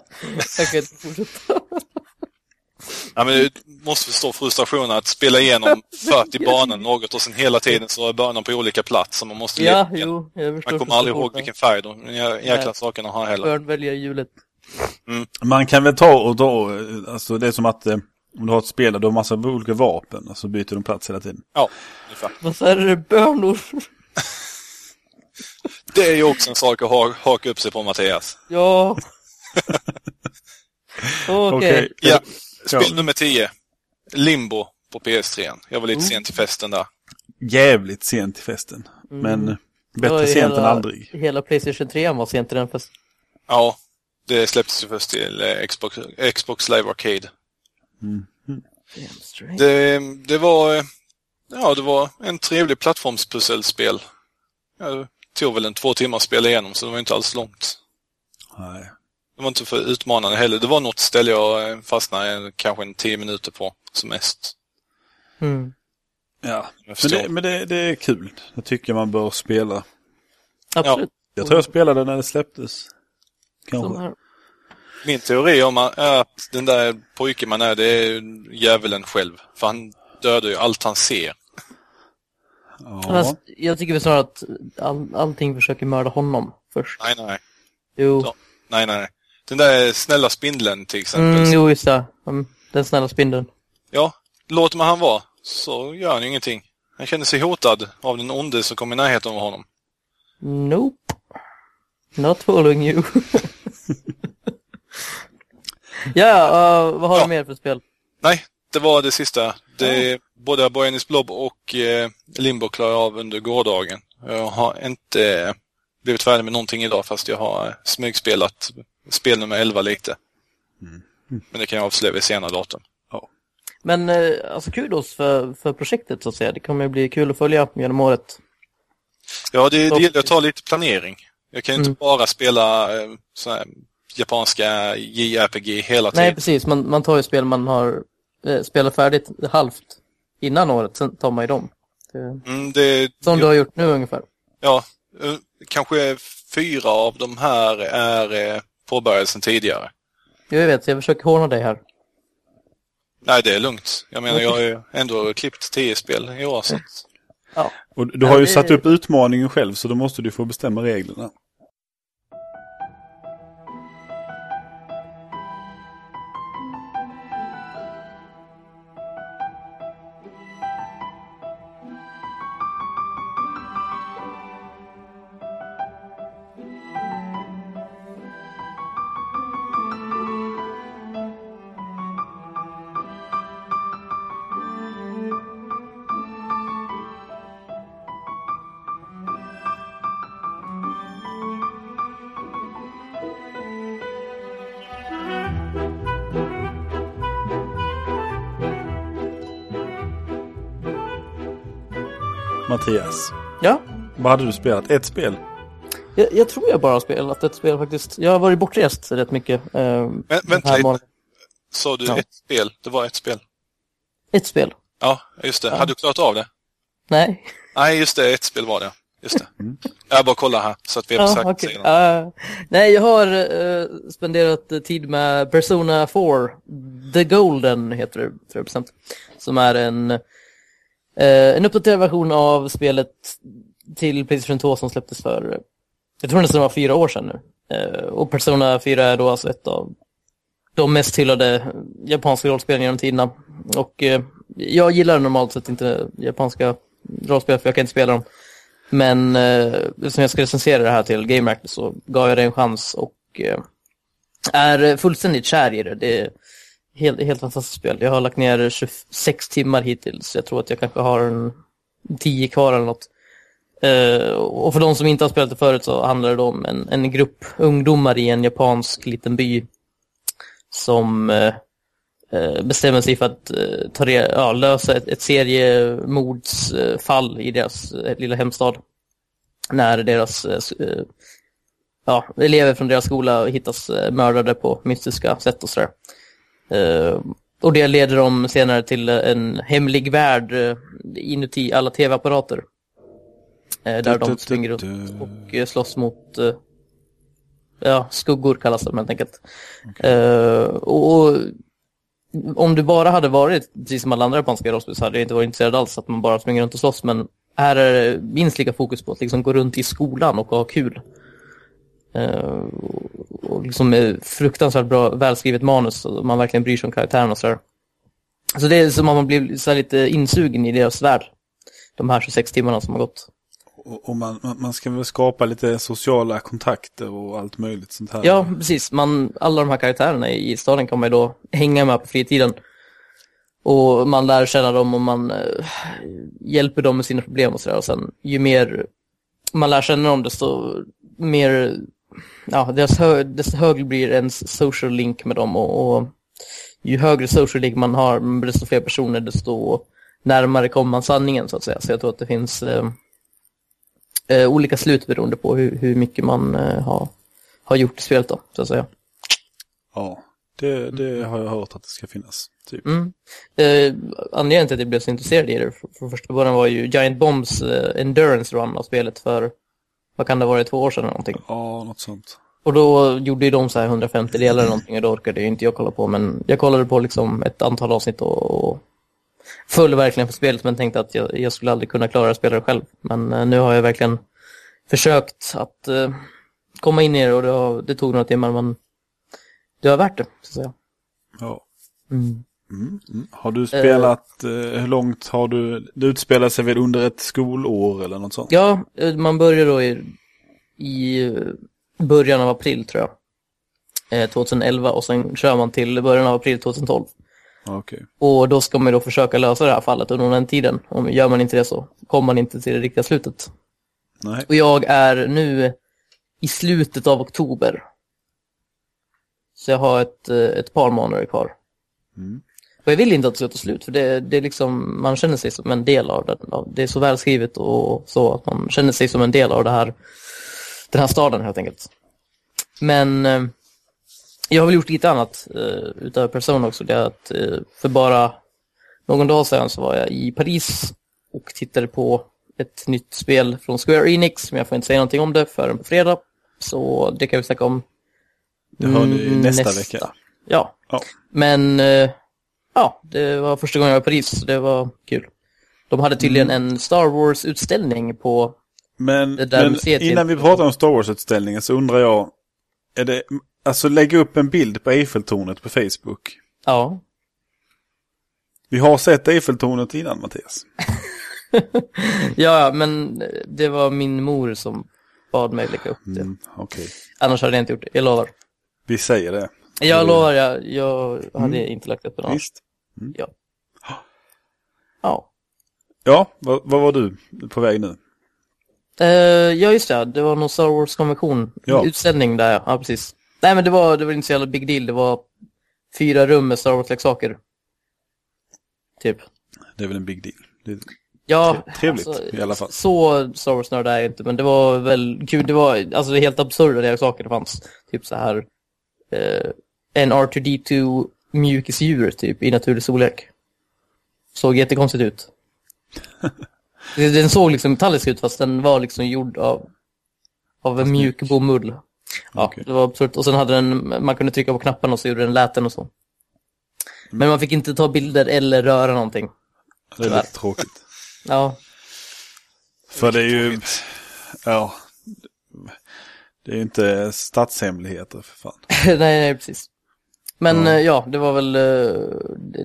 Jag kan inte fortsätta. Ja, men du måste förstå frustrationen att spela igenom 40 banor något och sen hela tiden så är banan på olika plats man måste Ja, jo. Man kommer aldrig ihåg vilken färg de jä- jäkla Nej. sakerna har heller. Börn väljer hjulet. Man kan väl ta och då, alltså det är som att eh, om du har ett spel där du har massa olika vapen och så byter de plats hela tiden. Ja, ungefär. Vad sa du? Bönor? Det är ju också en sak att ha, haka upp sig på Mattias. Ja. Okej. Okej. Ja, spel nummer 10. Limbo på PS3. Jag var lite Oh. sent till festen där. Jävligt sent till festen. Mm. Men Det bättre sent hela, än aldrig. Hela Playstation 3 var sent i den festen. Ja, det släpptes ju först till eh, Xbox, Xbox Live Arcade. Det, det var eh, ja, det var en trevlig plattformspusselspel. Jag tog väl en två timmar att spela igenom så det var inte alls långt. Nej. Det var inte för utmanande heller. Det var något ställe jag eh, fastnade kanske en tio minuter på som mest. Mm. Ja, men, det, men det, det är kul. Jag tycker man bör spela. Absolut. Jag tror jag spelade när det släpptes. Kanske. här. Min teori om att- är att den där pojken man är, det är djävulen själv. För han dödar ju allt han ser. Ja. Fast jag tycker väl snarare att all, allting försöker mörda honom först. Nej, nej. Jo. Nej, nej, nej. Den där snälla spindeln till exempel. Mm, jo, just det. Mm, den snälla spindeln. Ja, låter man han vara så gör han ju ingenting. Han känner sig hotad av den onde som kommer i närheten av honom. Nope. Not following you. ja, uh, vad har Ja. du mer för spel? Nej, det var det sista. Det, Både Boyanis Blob och eh, Limbo klarade jag av under gårdagen. Jag har inte eh, blivit färdig med någonting idag fast jag har eh, smygspelat spel nummer 11 lite. Men det kan jag avslöja vid senare datum. Men eh, alltså kudos för, för projektet så att säga. Det kommer ju bli kul att följa genom året. Ja, det, det gäller att ta lite planering. Jag kan ju inte Mm. bara spela eh, så här, japanska JRPG hela tiden. Nej, precis. Man, man tar ju spel man har eh, spelat färdigt halvt innan året. Sen tar man ju dem. Det, Mm, det, som du har gjort nu ungefär. Ja, eh, kanske fyra av de här är eh, påbörjade sedan tidigare. Jo, Jag vet, jag försöker håna dig här. Nej, det är lugnt. Jag menar, jag har ju ändå klippt tio spel i år. Så Ja. Och du har ju satt upp utmaningen själv så då måste du få bestämma reglerna. Mattias. Ja, Vad hade du spelat? Ett spel? jag, jag tror jag bara har spelat ett spel faktiskt. Jag har varit bortrest rätt mycket. Eh, Men, vänta lite. Sa du Ja. ett spel? Det var ett spel. Ett spel? Ja, just det. Hade du klarat av det? Nej. Nej, just det. Ett spel var det. Just det. Jag bara kollar här så att vi är på Ja, sidan. Uh, nej, jag har uh, spenderat tid med Persona 4. The Golden heter det, för bestämt. Som är en, Eh, en uppdaterad version av spelet till Playstation 2 som släpptes för, jag tror nästan det var fyra år sedan nu. Eh, och Persona 4 är då alltså ett av de mest hyllade japanska rollspelen genom tiderna. Och eh, jag gillar normalt sett inte japanska rollspel för jag kan inte spela dem. Men eh, som jag ska recensera det här till Game Reactor så gav jag det en chans och eh, är fullständigt kär i det. Det är helt, helt fantastiskt spel. Jag har lagt ner 26 timmar hittills. Jag tror att jag kanske har en 10 kvar eller något. Uh, och för de som inte har spelat det förut så handlar det om en, en grupp ungdomar i en japansk liten by som uh, bestämmer sig för att ta re- ja, lösa ett, ett seriemordsfall i deras lilla hemstad. När deras ja, elever från deras skola hittas mördade på mystiska sätt och sådär. Eh, och det leder dem senare till en hemlig värld eh, inuti alla tv-apparater. Eh, där de springer runt och slåss mot ja, skuggor kallas de helt enkelt. Eh, och, om det bara hade varit, precis som alla andra japanska rollspel, så hade jag inte varit intresserad alls att man bara springer runt och slåss. Men här är det minst lika fokus på att liksom gå runt i skolan och ha kul. Eh, och liksom fruktansvärt bra, välskrivet manus och man verkligen bryr sig om karaktärerna och sådär. Så det är som att man blir så lite insugen i deras värld. De här 26 timmarna som har gått. Och, och man, man man ska väl skapa lite sociala kontakter och allt möjligt sånt här. Ja, precis. Man, alla de här karaktärerna i staden kan man ju då hänga med på fritiden. Och man lär känna dem och man eh, hjälper dem med sina problem och sådär. Och sen ju mer man lär känna dem desto mer, ja, desto, hö, desto högre blir ens social link med dem. Och, och ju högre social link man har desto fler personer desto närmare kommer man sanningen så att säga. Så jag tror att det finns eh, eh, olika slut beroende på hur, hur mycket man eh, har, har gjort i spelet då, så att säga. Ja, det, det har jag hört att det ska finnas. Typ. Mm. Eh, anledningen till att jag blev så intresserad i det för, för första början var ju Giant Bombs eh, Endurance Run av spelet för, vad kan det vara, två år sedan eller någonting. Ja, något sånt. Och då gjorde ju de så här 150 delar eller någonting och då orkade ju inte jag kolla på. Men jag kollade på liksom ett antal avsnitt och, och föll verkligen för spelet men tänkte att jag, jag skulle aldrig kunna klara att spela det själv. Men eh, nu har jag verkligen försökt att eh, komma in i det och det, har, det tog några timmar men det var värt det, så att säga. Ja. Mm. Mm, mm. Har du spelat, eh, hur långt har du, det utspelar sig väl under ett skolår eller något sånt? Ja, eh, man börjar då i, i eh, början av april tror jag. Eh, 2011 och sen kör man till början av april 2012. Okej. Och då ska man då försöka lösa det här fallet under den tiden. Om gör man inte det så kommer man inte till det riktiga slutet. Nej. Och jag är nu i slutet av oktober. Så jag har ett, eh, ett par månader kvar. Mm. Och jag vill inte att det ska ta slut, för det, det är liksom, man känner sig som en del av det. Det är så välskrivet och så att man känner sig som en del av det här, den här staden helt enkelt. Men eh, jag har väl gjort lite annat eh, utöver Persona också. Det är att eh, för bara någon dag sedan så var jag i Paris och tittade på ett nytt spel från Square Enix, men jag får inte säga någonting om det förrän på fredag. Så det kan vi snacka om Det hör ni mm, nästa, vecka. Ja, Ja. men eh, ja, det var första gången jag var i Paris, så det var kul. De hade tydligen en Star Wars-utställning på, Men, Det där men museet innan vi pratar om Star Wars-utställningen så undrar jag, är det, alltså lägga upp en bild på Eiffeltornet på Facebook. ja, Vi har sett Eiffeltornet innan Mattias. ja, men det var min mor som bad mig lägga upp det. Mm, Okej, Annars hade jag inte gjort det, jag lovar. vi säger det. Jag Mm. lovar, jag, jag hade inte lagt upp det annars. Visst. Ja. Ja, vad, vad var du på väg nu? Eh, ja, just det. Det var någon Star Wars-konvention. Ja. Utställning där, ja. ja. precis. Nej, men det var, det var inte så jävla big deal. Det var fyra rum med Star Wars-leksaker. Typ. Det är väl en big deal. Det, Ja, Trevligt alltså, i alla fall. Så Star Wars-nörd är jag inte, men det var väl kul. Det var alltså helt absurda saker det fanns. Typ så här eh, en R2D2 mjukisdjur typ i naturlig storlek. Såg jättekonstigt ut. den såg liksom metallisk ut fast den var liksom gjord av, av en mjuk bomull. Ja, Okej. det var absurt. Och sen hade den, man kunde trycka på knapparna och så gjorde den läten och så. Men man fick inte ta bilder eller röra någonting. Det är lite tråkigt. Ja, För det är ju, ja, det är ju inte statshemligheter för fan. nej, nej, precis. Men Ja. ja. det var väl eh,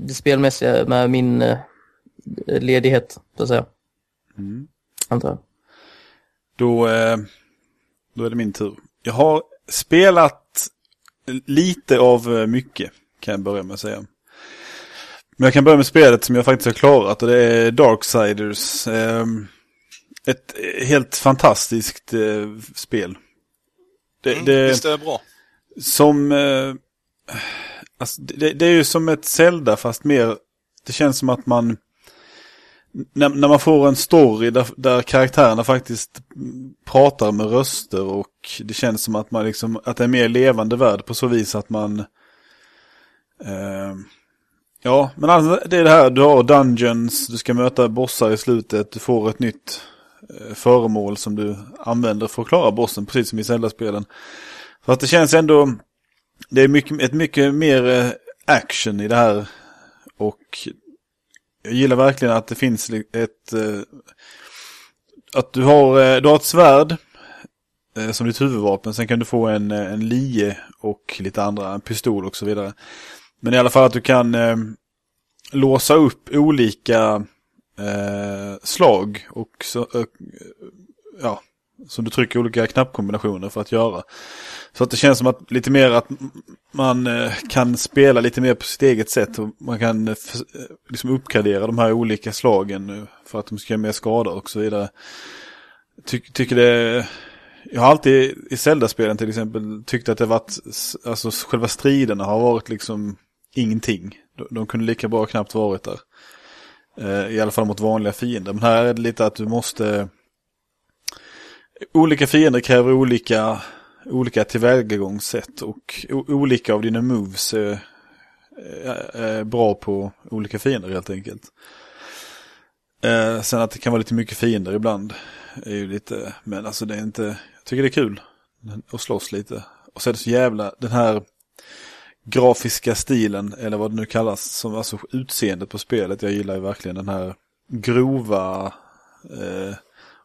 det, spelmässiga med min eh, ledighet, så att säga. Mm. Antar jag. Då, då är det min tur. Jag har spelat lite av mycket, kan jag börja med att säga. Men jag kan börja med spelet som jag faktiskt har klarat och det är Darksiders. Eh, ett helt fantastiskt spel. Det, Mm, det, Visst är det bra? som... Alltså, det, det är ju som ett Zelda fast mer... Det känns som att man... När, när man får en story där, där karaktärerna faktiskt pratar med röster och det känns som att man liksom... Att det är en mer levande värld på så vis att man... Eh, ja, men alltså det är det här. Du har dungeons, du ska möta bossar i slutet, du får ett nytt eh, föremål som du använder för att klara bossen, precis som i Zelda-spelen. För att det känns ändå, det är mycket, ett mycket mer eh, action i det här. Och jag gillar verkligen att det finns ett, eh, att du har, eh, du har ett svärd som ditt huvudvapen. Sen kan du få en, en lie och lite andra, en pistol och så vidare. Men i alla fall att du kan eh, låsa upp olika eh, slag och så, eh, ja, som du trycker olika knappkombinationer för att göra. Så att det känns som att lite mer att man eh, kan spela lite mer på sitt eget sätt och man kan eh, eh, liksom uppgradera de här olika slagen för att de ska göra mer skada och så vidare. Ty tycker det, jag har alltid i Zelda-spelen till exempel tyckt att det varit, alltså själva striderna har varit liksom ingenting. De, de kunde lika bra knappt varit där. I alla fall mot vanliga fiender. Men här är det lite att du måste Olika fiender kräver olika, olika tillvägagångssätt och olika av dina moves är, är, är bra på olika fiender helt enkelt. Eh, sen att det kan vara lite mycket fiender ibland är ju lite, men alltså det är inte, jag tycker det är kul att slåss lite. Och så är det så jävla, den här grafiska stilen, eller vad det nu kallas, som alltså utseendet på spelet. Jag gillar ju verkligen den här grova, eh,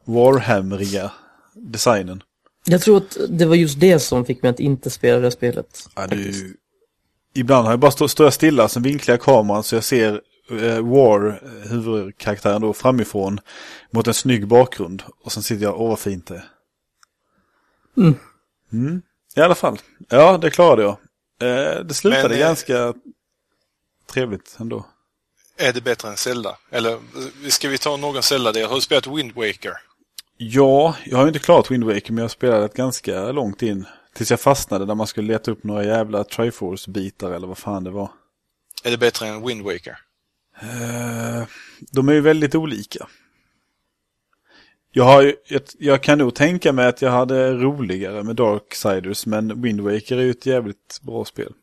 Warhammeriga designen. Jag tror att det var just det som fick mig att inte spela det spelet. Ja, ju... Ibland har jag bara stå, står jag stilla, sen vinklar jag kameran så jag ser eh, War, eh, huvudkaraktären då, framifrån mot en snygg bakgrund. Och sen sitter jag, åh vad fint det är. Mm. Mm. I alla fall, ja det klarade jag. Eh, det slutade Men, eh, ganska trevligt ändå. Är det bättre än Zelda? Eller ska vi ta någon Zelda-del? Har du spelat Wind Waker? Ja, jag har ju inte klarat Wind Waker men jag spelade ett ganska långt in. Tills jag fastnade där man skulle leta upp några jävla Triforce-bitar eller vad fan det var. Är det bättre än Wind Waker? Eh, de är ju väldigt olika. Jag, har ju, jag, jag kan nog tänka mig att jag hade roligare med Darksiders men Wind Waker är ju ett jävligt bra spel.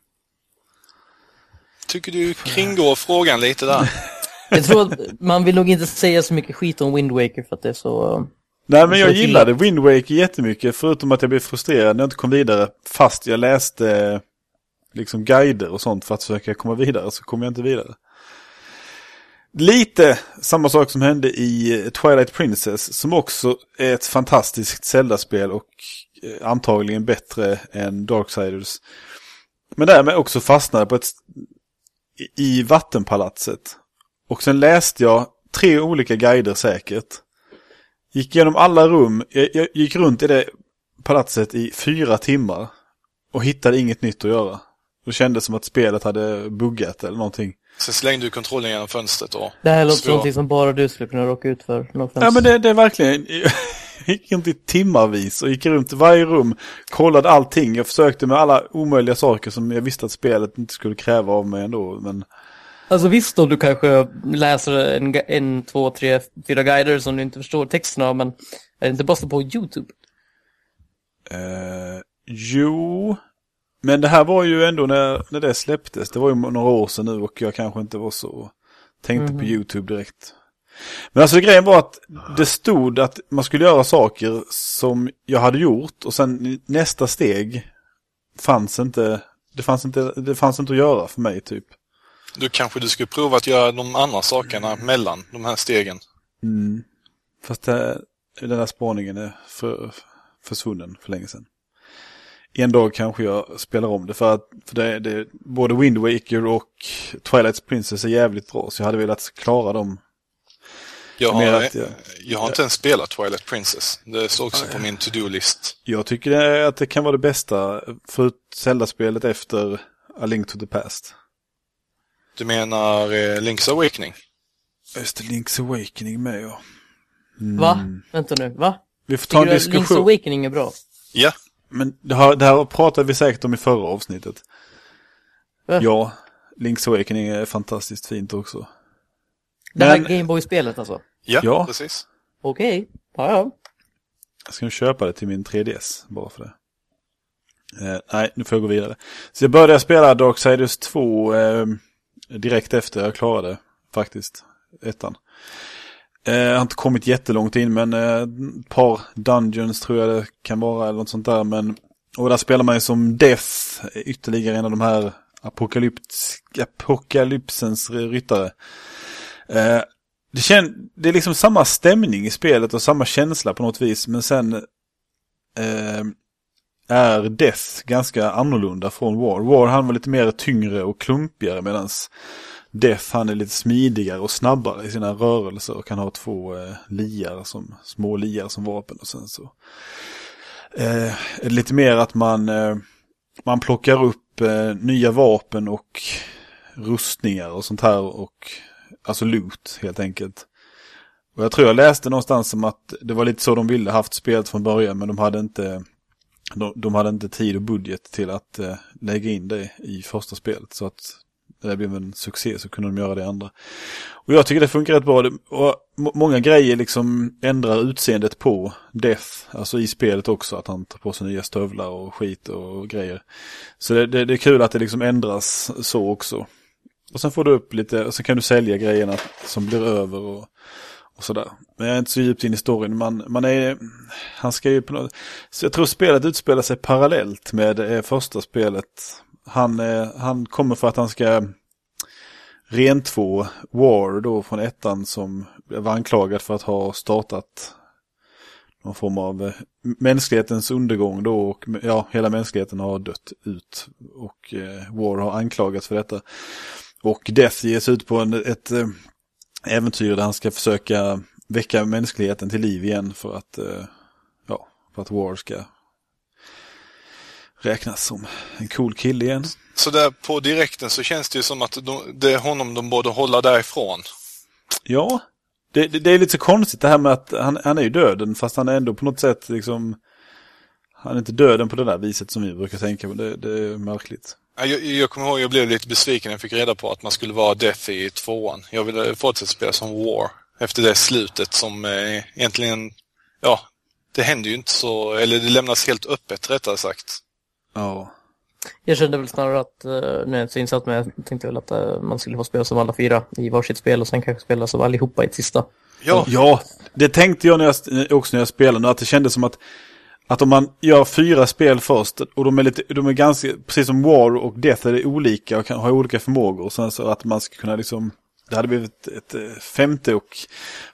Tycker du kringgår frågan lite där? Jag tror att man vill nog inte säga så mycket skit om Wind Waker för att det är så... Nej men jag gillade Wind Waker jättemycket förutom att jag blev frustrerad när jag inte kom vidare fast jag läste liksom guider och sånt för att försöka komma vidare så kom jag inte vidare. Lite samma sak som hände i eh, Twilight Princess som också är ett fantastiskt Zelda-spel och eh, antagligen bättre än Darksiders. Men därmed också fastnade på ett i vattenpalatset. Och sen läste jag tre olika guider säkert. Gick igenom alla rum, jag, jag gick runt i det palatset i fyra timmar. Och hittade inget nytt att göra. Det kändes som att spelet hade buggat eller någonting. Sen slängde du kontrollen genom fönstret och... Det här låter som någonting som bara du skulle kunna råka ut för. Ja men det, det är verkligen, jag gick runt i timmarvis och gick runt i varje rum, kollade allting. Jag försökte med alla omöjliga saker som jag visste att spelet inte skulle kräva av mig ändå. Men Alltså visst då du kanske läser en, en, två, tre, fyra guider som du inte förstår texten av, men är det inte bara så på YouTube? Eh, jo, men det här var ju ändå när, när det släpptes. Det var ju några år sedan nu och jag kanske inte var så... Tänkte på YouTube direkt. Men alltså grejen var att det stod att man skulle göra saker som jag hade gjort och sen nästa steg fanns inte... Det fanns inte, det fanns inte att göra för mig typ. Då kanske du skulle prova att göra de andra sakerna mellan de här stegen. Mm. Fast det, den där spaningen är för, försvunnen för länge sedan. En dag kanske jag spelar om det för att för det, det, både Wind Waker och Twilight Princess är jävligt bra så jag hade velat klara dem. Jag har, att jag- jag har inte ens spelat Twilight Princess. Det står också på min to-do-list. Jag tycker att det kan vara det bästa för Zelda-spelet efter A Link to the Past. Du menar eh, Link's Awakening? Just Link's Awakening med ja. Mm. Va? Vänta nu, va? Vi får ta en Tycker du att Link's diskussion. Awakening är bra? Ja, Men det här, det här pratade vi säkert om i förra avsnittet. Va? Ja, Link's Awakening är fantastiskt fint också. Det här Men- Gameboy-spelet alltså? ja, Ja. precis. Okej, ja ja. Jag ska köpa det till min 3DS bara för det. Eh, nej, nu får jag gå vidare. Så jag började spela Darksiders 2 eh, direkt efter jag klarade faktiskt ettan. Eh, jag har inte kommit jättelångt in men ett par dungeons tror jag det kan vara eller något sånt där. Men, och där spelar man ju som Death, ytterligare en av de här apokalyps, apokalypsens ryttare. Eh, det, kän, det är liksom samma stämning i spelet och samma känsla på något vis. Men sen eh, är Death ganska annorlunda från War. War han var lite mer tyngre och klumpigare medan Death han är lite smidigare och snabbare i sina rörelser och kan ha två eh, liar som, små liar som vapen. Och sen så eh, är det lite mer att man, eh, man plockar upp eh, nya vapen och rustningar och sånt här och alltså loot helt enkelt. Och jag tror jag läste någonstans som att det var lite så de ville haft spelet från början men de hade inte de, de hade inte tid och budget till att eh, lägga in det i första spelet så att när det blev en succé så kunde de göra det i andra. Och jag tycker det funkar rätt bra. Och många grejer liksom ändrar utseendet på Death, alltså i spelet också, att han tar på sig nya stövlar och skit och grejer. Så det, det, det är kul att det liksom ändras så också. Och sen får du upp lite, och sen kan du sälja grejerna som blir över och, och sådär. Men jag är inte så djupt in i storyn. Man, man är, han ska ju på något, så jag tror spelet utspelar sig parallellt med det första spelet. Han, eh, han kommer för att han ska rentvå War då från ettan som var anklagad för att ha startat någon form av eh, mänsklighetens undergång då och ja, hela mänskligheten har dött ut och War har anklagats för detta. Och Death ges ut på en, ett äventyr där han ska försöka väcka mänskligheten till liv igen för att, eh, ja, för att War ska räknas som en cool kille igen. Så där på direkten så känns det ju som att de, det är honom de borde hålla därifrån. Ja, det, det, det är lite så konstigt det här med att han, han är ju döden fast han är ändå på något sätt liksom han är inte döden på det där viset som vi brukar tänka, men det, det är märkligt. Ja, Jag, jag kommer ihåg jag blev lite besviken när jag fick reda på att man skulle vara Death i tvåan. Jag ville fortsätta spela som War efter det slutet som eh, egentligen, ja, det händer ju inte så, eller det lämnas helt öppet rättare sagt. Ja. Jag kände väl snarare att, uh, nu är jag inte så insatt, men jag tänkte väl att eh, man skulle få spela som alla fyra i varsitt spel och sen kanske spela som allihopa i ett sista. Ja, Ja, det tänkte jag när jag, också när jag spelade, att det kändes som att att om man gör fyra spel först och de är lite, de är ganska, precis som War och Death är det olika och kan ha olika förmågor. Och sen så att man ska kunna liksom, det hade blivit ett, ett femte och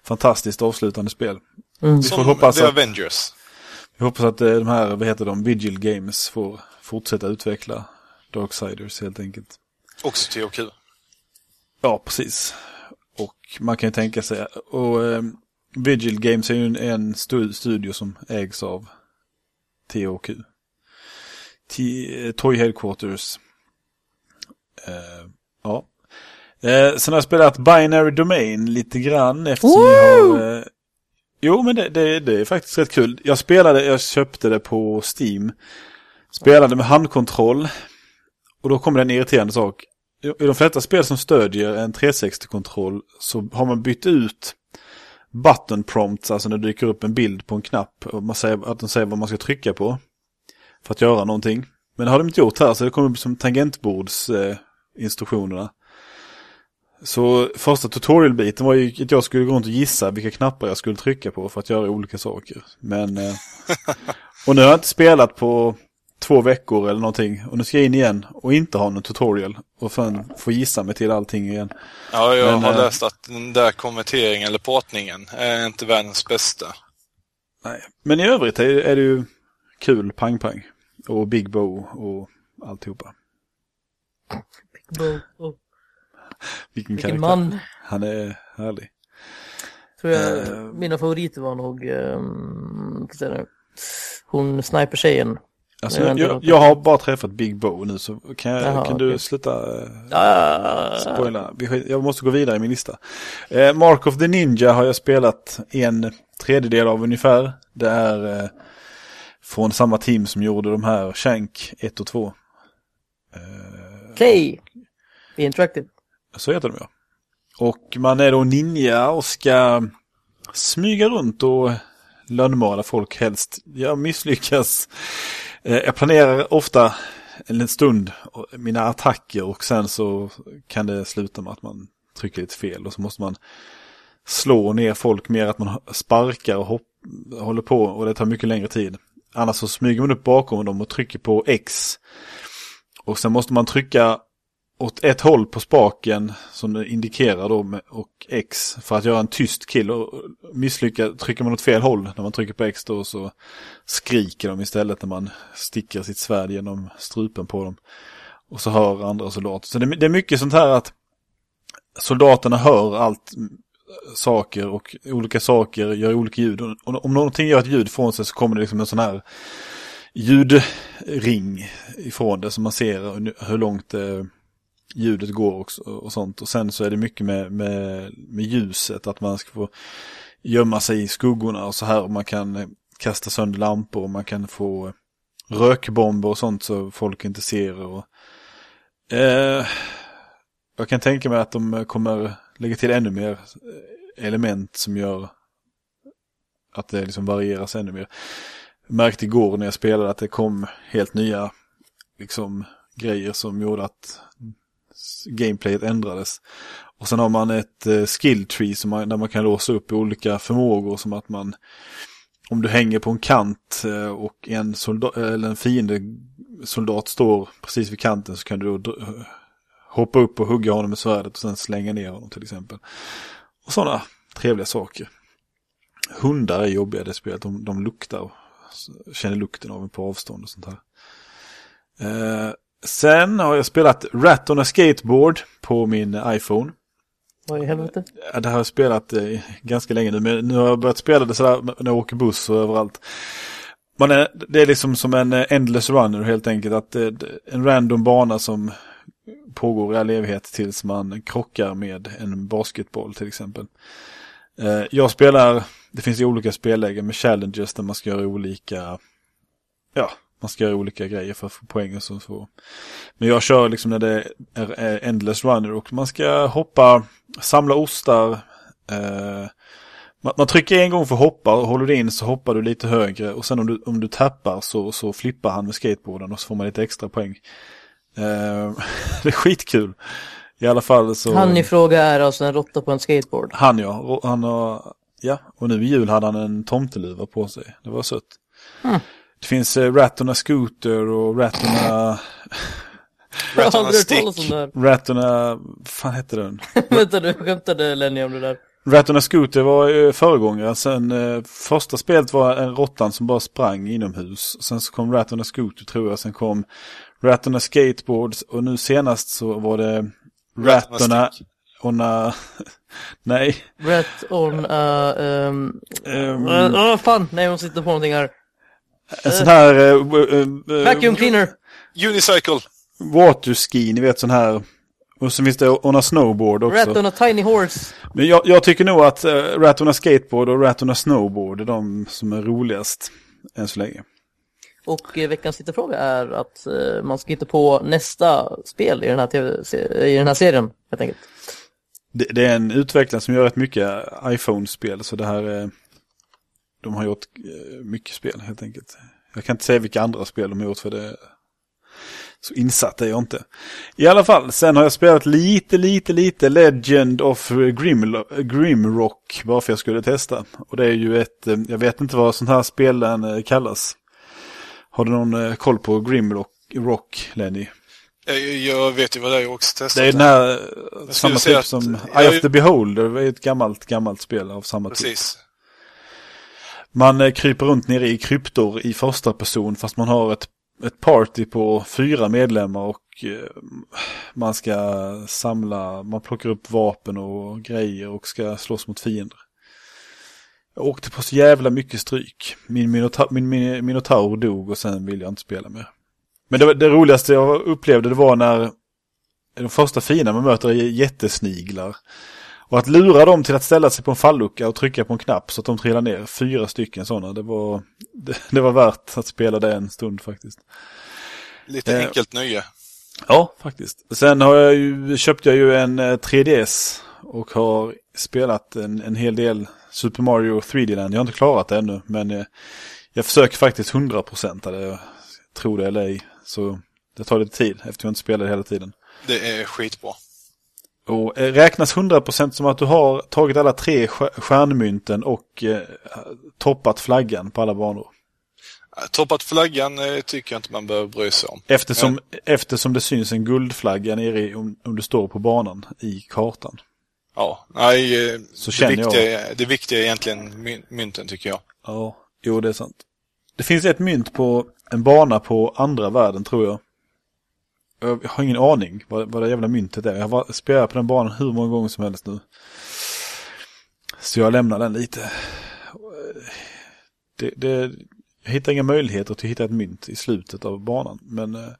fantastiskt avslutande spel. Mm. Vi får som hoppas The att, Avengers. vi hoppas att eh, de här, vad heter de, Vigil Games får fortsätta utveckla Darksiders helt enkelt. Också THQ. Ja, precis. Och man kan ju tänka sig, och eh, Vigil Games är ju en, en stu- studio som ägs av THQ. T- eh, Toy Headquarters. Eh, ja. Eh, sen har jag spelat Binary Domain lite grann eftersom jag har... Eh, jo, men det, det, det är faktiskt rätt kul. Jag spelade, jag köpte det på Steam. Spelade med handkontroll. Och då kommer det en irriterande sak. i de flesta spel som stödjer en 360-kontroll så har man bytt ut button prompts, alltså när det dyker upp en bild på en knapp och man säger, att de säger vad man ska trycka på för att göra någonting. Men det har de inte gjort här, så det kommer upp som tangentbordsinstruktionerna. Eh, så första tutorialbiten var ju att jag skulle gå runt och gissa vilka knappar jag skulle trycka på för att göra olika saker. Men, eh, och nu har jag inte spelat på två veckor eller någonting. Och nu ska jag in igen och inte ha någon tutorial. Och sen få gissa mig till allting igen. Ja, jag Men, har äh, läst att den där konverteringen eller portningen är inte världens bästa. Nej, men i övrigt är, är det ju kul pang-pang. Och Big Bow och alltihopa. Big Bow. Oh. Vilken, Vilken man. Han är härlig. Tror jag, uh, mina favoriter var nog, um, hon sniper-tjejen. Alltså, jag, jag, jag, har bara träffat Big Bo nu så kan, jag, Jaha, kan du sluta uh, spoila? Jag måste gå vidare i min lista. Eh, Mark of the Ninja har jag spelat en tredjedel av ungefär. Det är eh, från samma team som gjorde de här Shank 1 och 2. Eh, Play! Interactive. Så heter de ja. Och man är då ninja och ska smyga runt och lönnmörda folk helst. Jag misslyckas Eh, jag planerar ofta en stund mina attacker och sen så kan det sluta med att man trycker lite fel och så måste man slå ner folk mer att man sparkar och hopp, håller på och det tar mycket längre tid. Annars så smyger man upp bakom dem och trycker på X. Och sen måste man trycka åt ett håll på spaken som det indikerar då med, och X för att göra en tyst kill och misslyckas, trycker man åt fel håll när man trycker på X då så skriker de istället när man sticker sitt svärd genom strupen på dem. Och så hör andra soldater. Så det, det är mycket sånt här att soldaterna hör allt mm, saker och olika saker gör olika ljud. Och om någonting gör ett ljud från sig så kommer det liksom en sån här ljudring ifrån det så man ser hur långt det ljudet går och, och sånt. Och sen så är det mycket med, med, med ljuset, att man ska få gömma sig i skuggorna och så här. Och man kan eh, kasta sönder lampor och man kan få eh, rökbomber och sånt så folk inte ser. Och, eh, jag kan tänka mig att de kommer lägga till ännu mer eh, element som gör att det liksom varieras ännu mer. Jag märkte igår när jag spelade att det kom helt nya liksom, grejer som gjorde att gameplayet ändrades. Och sen har man ett eh, skill tree som man, där man kan låsa upp olika förmågor som att man om du hänger på en kant eh, och en, soldat, eller en fiende soldat står precis vid kanten så kan du då hoppa upp och hugga honom med svärdet och sen slänga ner honom till exempel. Och sådana trevliga saker. Hundar är jobbiga i det spelet, de, de luktar och känner lukten av en på avstånd och sånt här. Eh, Sen har jag spelat Rat on a Skateboard på min iPhone. Vad i helvete? Ja, det har jag spelat eh, ganska länge nu, men nu har jag börjat spela det sådär när jag åker buss och överallt. Man är, det är liksom som en eh, endless runner helt enkelt. Att eh, en random bana som pågår i all evighet tills man krockar med en basketboll till exempel. Eh, jag spelar, det finns ju olika spellägen med challenges där man ska göra olika, ja, man ska göra olika grejer för att få poäng och så. Men jag kör liksom när det är endless runner och man ska hoppa, samla ostar. Eh, man, man, trycker en gång för att hoppa och håller du in så hoppar du lite högre och sen om du, om du tappar så, så flippar han med skateboarden och så får man lite extra poäng. Eh, det är skitkul. I alla fall så... Han i fråga är alltså en råtta på en skateboard? Han ja, han har, ja, och nu i jul hade han en tomteluva på sig. Det var sött. Mm. Det finns eh, Rattorna Scooter och Rattorna... Rattorna Stick. Rattorna... fan hette den? Vänta du skämtade Lenny om det där. Rattorna Scooter var ju föregångare. Sen eh, första spelet var en råttan som bara sprang inomhus. Sen så kom Rattorna Scooter tror jag. Sen kom Rattorna Skateboards och nu senast så var det Rattorna... Ona... nej. Rat on a... Um, um, oh, fan, nej hon sitter på någonting här. En sån här... Uh, uh, Vacuum cleaner. Unicycle. Waterski, ni vet sån här. Och så finns det On a Snowboard också. Rat on a Tiny Horse. Men jag, jag tycker nog att uh, Rat on a Skateboard och Rat on a Snowboard är de som är roligast än så länge. Och eh, veckans tittarfråga är att eh, man ska hitta på nästa spel i den här, TV, i den här serien, helt enkelt. Det, det är en utvecklare som gör rätt mycket iPhone-spel, så det här är... De har gjort eh, mycket spel helt enkelt. Jag kan inte säga vilka andra spel de har gjort för det... Så insatt är jag inte. I alla fall, sen har jag spelat lite, lite, lite Legend of Grimlo- Grimrock. Bara för jag skulle testa. Och det är ju ett, eh, jag vet inte vad sånt här spelen eh, kallas. Har du någon koll på Grimrock, Rock, Lenny? Jag, jag vet ju vad det är jag också testat. Det är den här, samma typ att- som jag- Eye of the Beholder. Det är ett gammalt, gammalt spel av samma typ. Precis. Man eh, kryper runt nere i kryptor i första person fast man har ett, ett party på fyra medlemmar och eh, man ska samla, man plockar upp vapen och grejer och ska slåss mot fiender. Jag åkte på så jävla mycket stryk. Min, minota, min, min minotaur dog och sen ville jag inte spela mer. Men det, det roligaste jag upplevde det var när de första fienderna man möter är jättesniglar. Och att lura dem till att ställa sig på en fallucka och trycka på en knapp så att de trillar ner, fyra stycken sådana, det var, det, det var värt att spela det en stund faktiskt. Lite Eh, enkelt nöje. Ja, faktiskt. Sen har jag ju, köpte jag ju en eh, 3DS och har spelat en, en hel del Super Mario 3D Land. Jag har inte klarat det ännu, men eh, jag försöker faktiskt 100% det. Jag tror det eller ej. Så det tar lite tid eftersom jag inte spelar hela tiden. Det är skitbra. Och eh, räknas 100% som att du har tagit alla tre stjär- stjärnmynten och eh, toppat flaggan på alla banor. Toppat flaggan eh, tycker jag inte man behöver bry sig om. Eftersom, eftersom det syns en guldflagga nere i, om, om du står på banan i kartan. Ja, nej, eh, Så det, jag. viktiga, är- det viktiga är egentligen my- mynten tycker jag. Ja, jo det är sant. Det finns ett mynt på en bana på andra världen tror jag. Jag har ingen aning vad, vad det jävla myntet är. Jag har spelat på den banan hur många gånger som helst nu. Så jag lämnar den lite. Det, det, jag hittar inga möjligheter till att hitta ett mynt i slutet av banan. Men eh,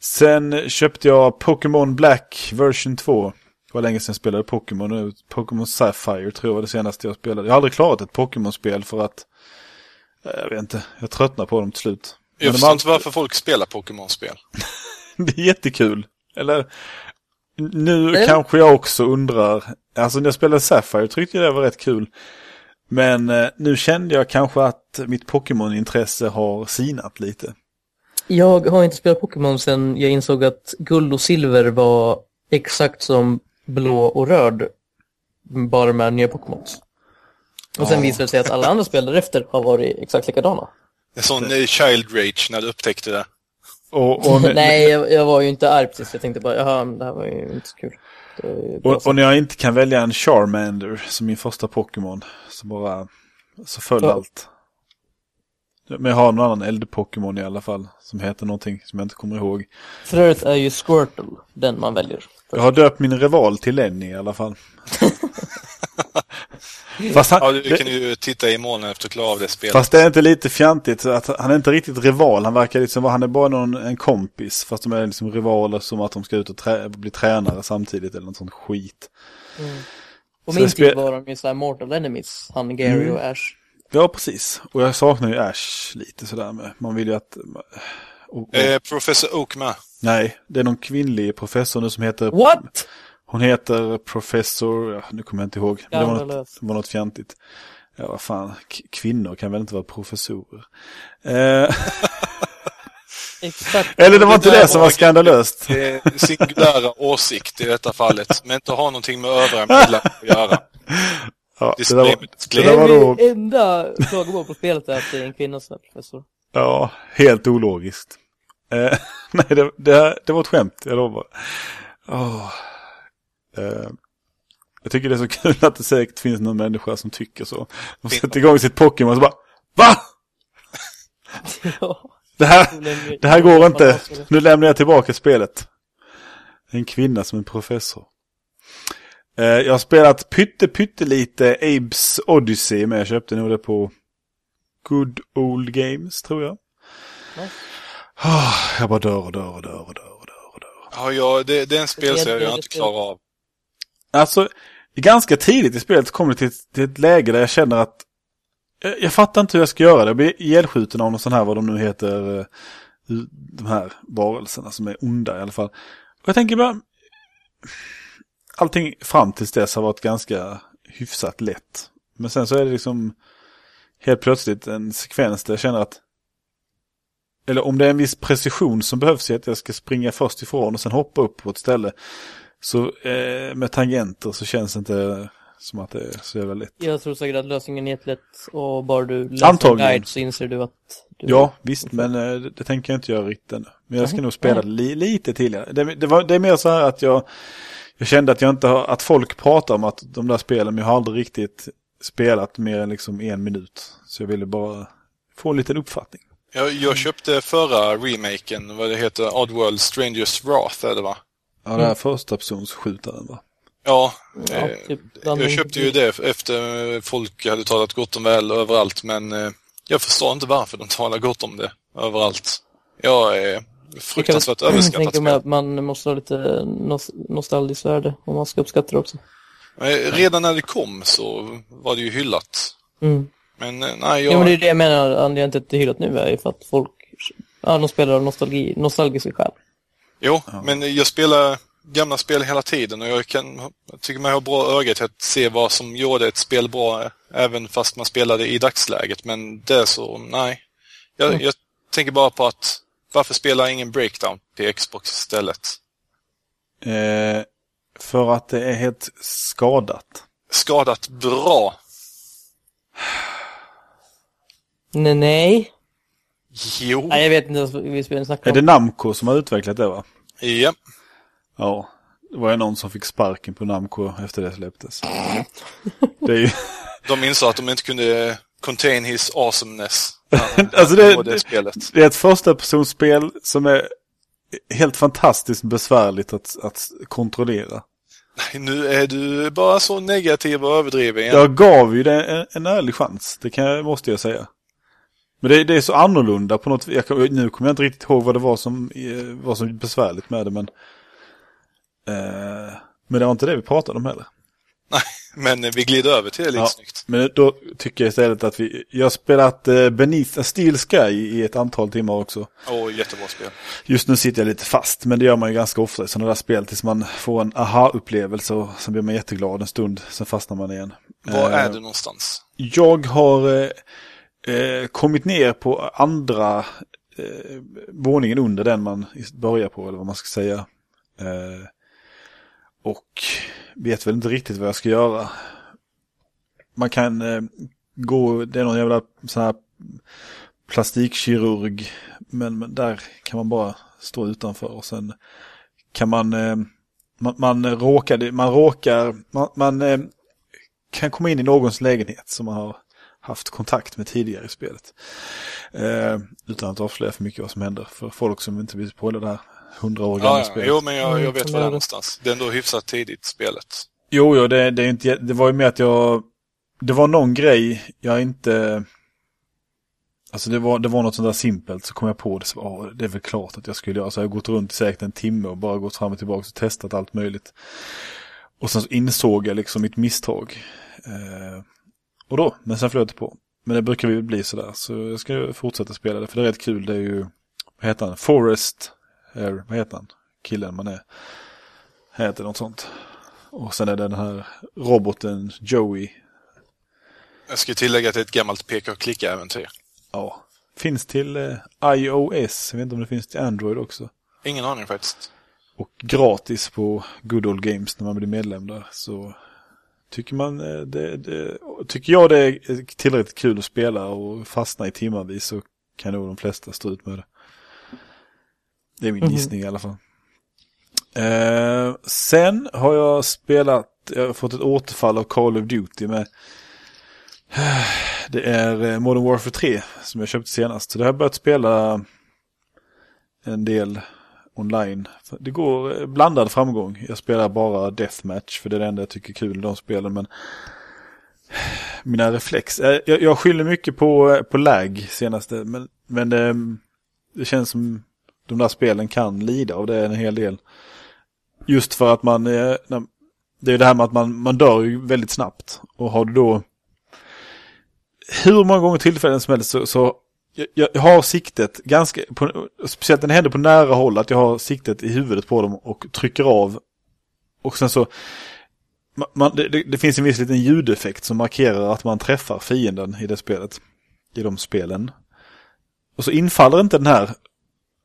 sen köpte jag Pokémon Black version 2. Det var länge sedan jag spelade Pokémon nu. Pokémon Sapphire tror jag var det senaste jag spelade. Jag har aldrig klarat ett Pokémon-spel för att eh, jag vet inte, jag tröttnar på dem till slut. Jag förstår inte varför folk spelar Pokémon-spel. Det är jättekul. Eller nu Eller? kanske jag också undrar. Alltså när jag spelade Sapphire tyckte jag det var rätt kul. Men eh, nu kände jag kanske att mitt Pokémon-intresse har sinat lite. Jag har inte spelat Pokémon sedan jag insåg att guld och silver var exakt som blå och röd. Bara med nya Pokémons. Och sen Ja. visade det sig att alla andra spel därefter har varit exakt likadana. En sån eh, child rage när du upptäckte det. Och, och, Nej, jag, jag var ju inte arg precis. Jag tänkte bara, jaha, det här var ju inte så kul. Och, och när jag inte kan välja en Charmander som min första Pokémon så bara så föll Ja. allt. Men jag har någon annan eld-Pokémon i alla fall som heter någonting som jag inte kommer ihåg. För övrigt är ju Squirtle den man väljer. Jag har döpt min rival till Lenny i alla fall. Fast han, Ja, du kan ju titta i molnen efter att klara av det spelet. fast det är inte lite fjantigt att han är inte riktigt rival. Han verkar liksom vara, han är bara någon, en kompis. Fast de är liksom rivaler som att de ska ut och trä, bli tränare samtidigt eller något sånt skit. På Så min det spe- tid var de ju såhär Mortal Enemies, han Gary Mm. och Ash. Ja, precis. Och jag saknar ju Ash lite sådär med. Man vill ju att... Och, och, Eh, Professor Oak med. Nej, det är någon kvinnlig professor nu som heter... What? Hon heter professor... Ja, nu kommer jag inte ihåg. Men det, var något, det var något fjantigt. Ja, vad fan. K- kvinnor kan väl inte vara professorer? Eh, Exakt. eller det var inte där det som var skandalöst. Singulära åsikt i detta fallet, men inte har någonting med övriga medlemmar att göra. Ja, det, där var, det där var då... Det enda klagomål på spelet är att det är en kvinna som är professor. Ja, helt ologiskt. Eh, nej, det, det, det var ett skämt, jag lovar. Åh. Eh, jag tycker det är så kul att det säkert finns någon människa som tycker så. De sätter igång sitt Pokémon och så bara VA? ja. Det här, det här går inte. Nu lämnar jag tillbaka spelet. En kvinna som en professor. Eh, jag har spelat pytte pyttelite Abes Odyssey men jag köpte nog det på Good Old Games tror jag. Nice. Ah, jag bara dör och dör och dör och dör och dör och dör. Ja, ja det, det är en spelserie jag inte klarar av. Alltså, ganska tidigt i spelet kommer det till, till ett läge där jag känner att jag, jag fattar inte hur jag ska göra det. Jag blir ihjälskjuten av någon sån här, vad de nu heter, eh, de här varelserna som är onda i alla fall. Och jag tänker bara, allting fram tills dess har varit ganska hyfsat lätt. Men sen så är det liksom helt plötsligt en sekvens där jag känner att eller om det är en viss precision som behövs i att jag ska springa först ifrån och sen hoppa upp på ett ställe. Så eh, med tangenter så känns det inte som att det är så jävla lätt. Jag tror säkert att lösningen är jättelätt och bara du läser Antagligen. en guide så inser du att du... Ja, visst, men eh, det, det tänker jag inte göra riktigt ännu. Men jag ska nog spela li, lite till. Det, det, var, det är mer så här att jag, jag kände att jag inte har, att folk pratar om att de där spelen, men jag har aldrig riktigt spelat mer än liksom en minut. Så jag ville bara få en liten uppfattning. Jag, jag köpte förra remaken, vad det heter, Oddworld Strangers Wrath är det va? Ja, det här första persons skjutaren va? Ja, Ja, eh, typ jag köpte ju det efter folk hade talat gott om väl överallt men eh, jag förstår inte varför de talar gott om det överallt. Jag är fruktansvärt jag överskattat tänker mig spel. att man måste ha lite nos nostalgiskt värde om man ska uppskatta det också. Eh, Redan när det kom så var det ju hyllat. Mm. Men eh, nej, jag... Ja, men det är det jag menar, anledningen till att det är hyllat nu är ju för att folk, ja, de spelar av nostalgi, nostalgiska skäl. Jo, men jag spelar gamla spel hela tiden och jag kan, jag tycker man har bra öga till att se vad som gjorde ett spel bra även fast man spelade i dagsläget. Men det är så, nej. Jag, Mm. jag tänker bara på att varför spelar ingen breakdown till Xbox istället? Eh, för att det är helt skadat. Skadat bra. Nej, nej. Jo. Nej, jag vet inte vad vi spelar snackar Är om. det Namco som har utvecklat det va? Ja. Ja. Det var ju någon som fick sparken på Namco efter det släpptes. Det är ju... De insåg att de inte kunde contain his awesomeness. Alltså det- det spelet. Det är ett första personspel som är helt fantastiskt besvärligt att, att kontrollera. Nu är du bara så negativ och överdriven. Jag gav ju det en, en ärlig chans, det kan, måste jag säga. Men det, det är så annorlunda på något jag, Nu kommer jag inte riktigt ihåg vad det var som eh, var så besvärligt med det, men... Eh, men det var inte det vi pratade om heller. Men vi glider över till det lite Ja. snyggt. Men då tycker jag istället att vi... Jag har spelat eh, Beneath a Steel Sky i ett antal timmar också. Åh, jättebra spel. Just nu sitter jag lite fast, men det gör man ju ganska ofta i sådana där spel tills man får en aha-upplevelse och sen blir man jätteglad en stund, sen fastnar man igen. Var Eh, är du någonstans? Jag har eh, eh, kommit ner på andra eh, våningen under den man börjar på, eller vad man ska säga. Eh, och vet väl inte riktigt vad jag ska göra. Man kan eh, gå, det är någon jävla sån här plastikkirurg, men, men där kan man bara stå utanför och sen kan man, eh, man, man råkar, man råkar, man, man eh, kan komma in i någons lägenhet som man har haft kontakt med tidigare i spelet. Eh, utan att avslöja för mycket vad som händer för folk som inte vill på det där hundra år gamla Ja, ja. spelet. Jo, men jag, jag Mm, vet som var det är någonstans. Det är ändå hyfsat tidigt spelet. Jo, jo, det, det, är inte, det var ju med att jag... Det var någon grej jag inte... Alltså det var, det var något sånt där simpelt, så kom jag på det, så åh, det är väl klart att jag skulle göra. Så jag har gått runt i säkert en timme och bara gått fram och tillbaka och testat allt möjligt. Och sen så insåg jag liksom mitt misstag. Eh, och då, men sen flöt det på. Men det brukar ju bli sådär, så jag ska fortsätta spela det, för det är rätt kul. Det är ju, vad heter han? Forrest, Air, vad heter han? Killen man är. Heter något sånt. Och sen är det den här roboten Joey. Jag ska tillägga att det är ett gammalt peka och klicka-äventyr. Ja. Finns till eh, iOS. Jag vet inte om det finns till Android också. Ingen aning faktiskt. Och gratis på Good Old Games när man blir medlem där. Så tycker man eh, det, det, tycker jag det är tillräckligt kul att spela och fastna i timmarvis så kan nog de flesta stå ut med det. Det är min Mhm. gissning i alla fall. Eh, sen har jag spelat, jag har fått ett återfall av Call of Duty med Det är eh, Modern Warfare 3 som jag köpte senast. Så det har jag börjat spela en del online. Det går eh, blandad framgång. Jag spelar bara Deathmatch för det är det enda jag tycker är kul i de spelen. Men mina reflex, eh, jag, jag skyller mycket på, eh, på lag senaste. Men, men det, det känns som de där spelen kan lida av det en hel del. Just för att man, det är det här med att man, man dör ju väldigt snabbt. Och har du då hur många gånger tillfällen som helst så, så jag, jag har siktet ganska, på, speciellt när det händer på nära håll, att jag har siktet i huvudet på dem och trycker av. Och sen så, man, det, det, finns en viss liten ljudeffekt som markerar att man träffar fienden i det spelet. I de spelen. Och så infaller inte den här,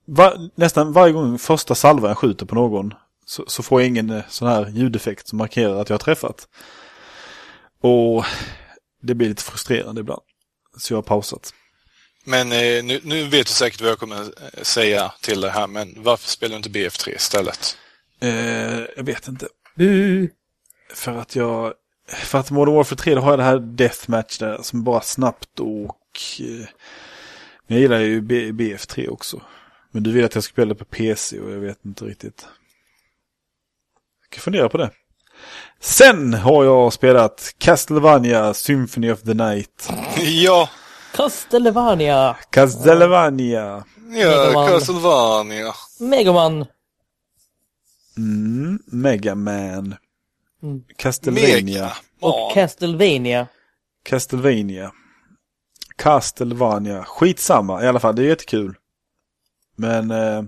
var, nästan varje gång första salvan skjuter på någon så, så, får jag ingen eh, sån här ljudeffekt som markerar att jag har träffat. Och det blir lite frustrerande ibland. Så jag har pausat. Men eh, nu, nu, vet du säkert vad jag kommer eh, säga till det här, men varför spelar du inte BF3 istället? Eh, jag vet inte. För att jag... För att Modern Warfare 3 då har jag det här Deathmatch där som bara snabbt och... Eh, men jag gillar ju B, BF3 också. Men du vill att jag ska spela på PC och jag vet inte riktigt. Jag kan fundera på det. Sen har jag spelat Castlevania Symphony of the Night. ja. Castlevania. Castlevania. Ja, Castlevania. Megaman. Mm, Megaman. Mm. Castlevania. Och Castlevania. Castlevania. Castlevania. Skitsamma i alla fall, det är jättekul. Men eh,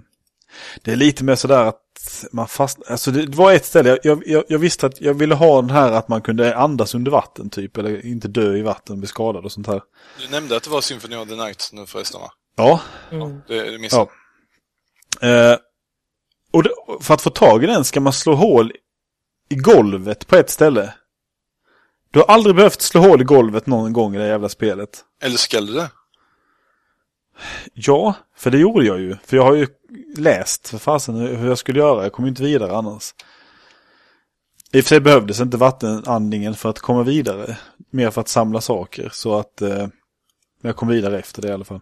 det är lite mer sådär att man fast, alltså det var ett ställe, jag, jag, jag, visste att jag ville ha den här att man kunde andas under vatten typ, eller inte dö i vatten, bli skadad och sånt här. Du nämnde att det var Symphony of the Night nu förresten va? Ja. Mm. det, det missade. Ja. Eh, och det, för att få tag i den ska man slå hål i golvet på ett ställe. Du har aldrig behövt slå hål i golvet någon gång i det jävla spelet. Eller ska du det? Ja, för det gjorde jag ju. För jag har ju läst för fasen hur jag skulle göra. Jag kom inte vidare annars. I och för sig behövdes inte vattenandningen för att komma vidare. Mer för att samla saker. Så att eh, jag kom vidare efter det i alla fall.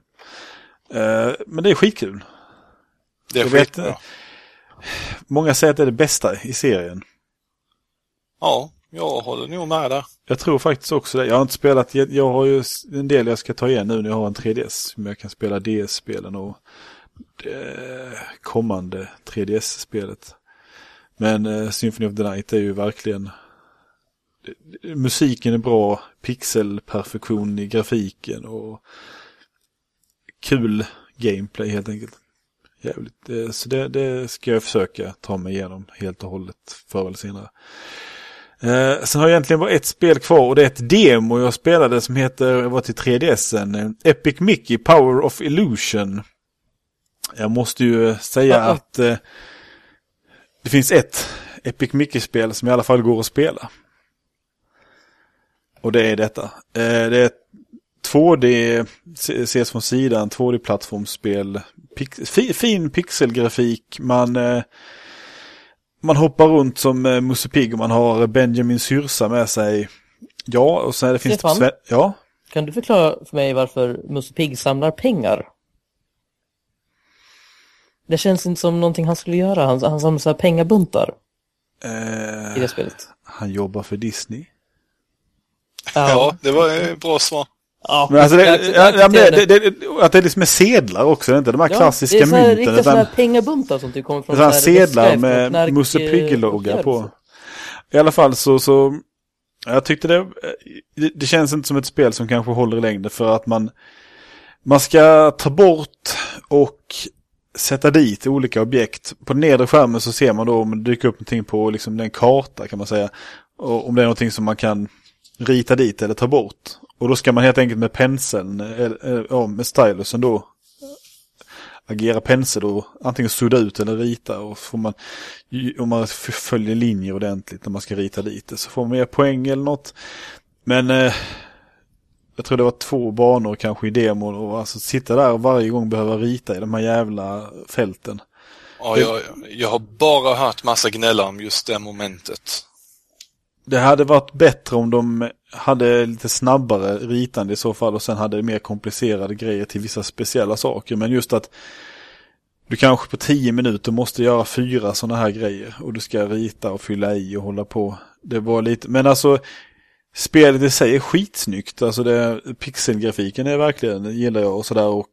Eh, men det är skitkul. Det är skitbra. Vet, många säger att det är det bästa i serien. Ja, jag håller nog med där. Jag tror faktiskt också det. Jag har inte spelat, jag, jag har ju en del jag ska ta igen nu när jag har en 3DS. Men jag kan spela DS-spelen och det kommande 3DS-spelet. Men eh, Symphony of the Night är ju verkligen musiken är bra, pixelperfektion i grafiken och kul gameplay helt enkelt. Jävligt. Eh, så det, det ska jag försöka ta mig igenom helt och hållet förr eller senare. Eh, sen har jag egentligen bara ett spel kvar och det är ett demo jag spelade som heter, var till 3DSen, Epic Mickey Power of Illusion. Jag måste ju säga uh -oh. att eh, det finns ett Epic Mickey-spel som i alla fall går att spela. Och det är detta. Eh, det är 2D, ses från sidan, 2D-plattformsspel. Pix, fi, fin pixelgrafik, man eh, man hoppar runt som eh, Musse Pigg och man har Benjamin Syrsa med sig. Ja, och sen det finns Stefan, det... Ja? Kan du förklara för mig varför Musse Pigg samlar pengar? Det känns inte som någonting han skulle göra. Han, han samlar så här pengabuntar. Eh, I det spelet. Han jobbar för Disney. Ja, ja det var ett bra svar. Ja, men alltså det, jag, jag, det, det, att det är liksom med sedlar också, inte de här ja, klassiska mynten. Det är riktiga utan, sådana här pengabuntar som typ kommer från så här sedlar med Musse Pigge-logga på. I alla fall så, så jag tyckte det, det känns inte som ett spel som kanske håller i längden för att man, man ska ta bort och sätta dit olika objekt. På nedre skärmen så ser man då om det dyker upp någonting på liksom den karta kan man säga. Och om det är någonting som man kan rita dit eller ta bort. Och då ska man helt enkelt med penseln, ja, med stylusen då agera pensel och antingen sudda ut eller rita och får man, om man följer linjer ordentligt när man ska rita dit det så får man mer poäng eller något. Men eh, jag tror det var två banor kanske i demon och alltså sitta där och varje gång behöva rita i de här jävla fälten. Ja, jag, jag har bara hört massa gnälla om just det momentet. Det hade varit bättre om de hade lite snabbare ritande i så fall och sen hade mer komplicerade grejer till vissa speciella saker. Men just att du kanske på tio minuter måste göra fyra sådana här grejer och du ska rita och fylla i och hålla på. Det var lite, men alltså spelet i sig är skitsnyggt. Alltså det, pixelgrafiken är verkligen, gillar jag och sådär. Och,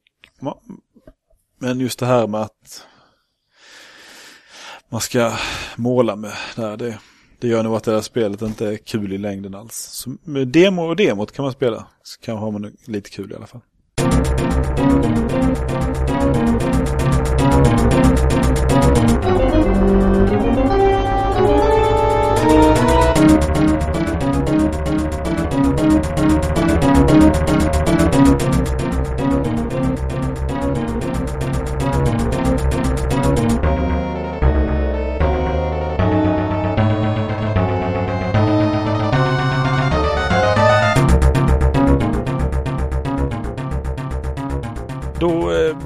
men just det här med att man ska måla med det här, det det gör nog att det där spelet inte är kul i längden alls. Så med demo och demot kan man spela. Så kan man man lite kul i alla fall.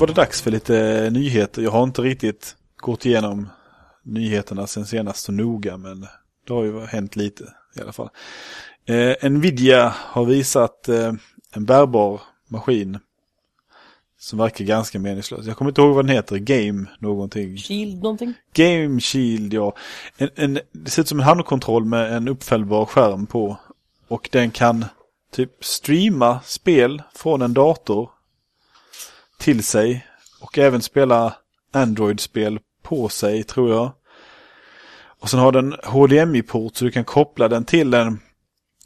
Var det dags för lite nyheter. Jag har inte riktigt gått igenom nyheterna sen senast så noga, men det har ju hänt lite i alla fall. Eh, Nvidia har visat eh, en bärbar maskin som verkar ganska meningslös. Jag kommer inte ihåg vad den heter, Game någonting. Shield någonting? Game Shield, ja. En, en, det ser ut som en handkontroll med en uppfällbar skärm på. Och den kan typ streama spel från en dator till sig. Och även spela Android-spel på sig, tror jag. Och sen har den HDMI-port så du kan koppla den till en,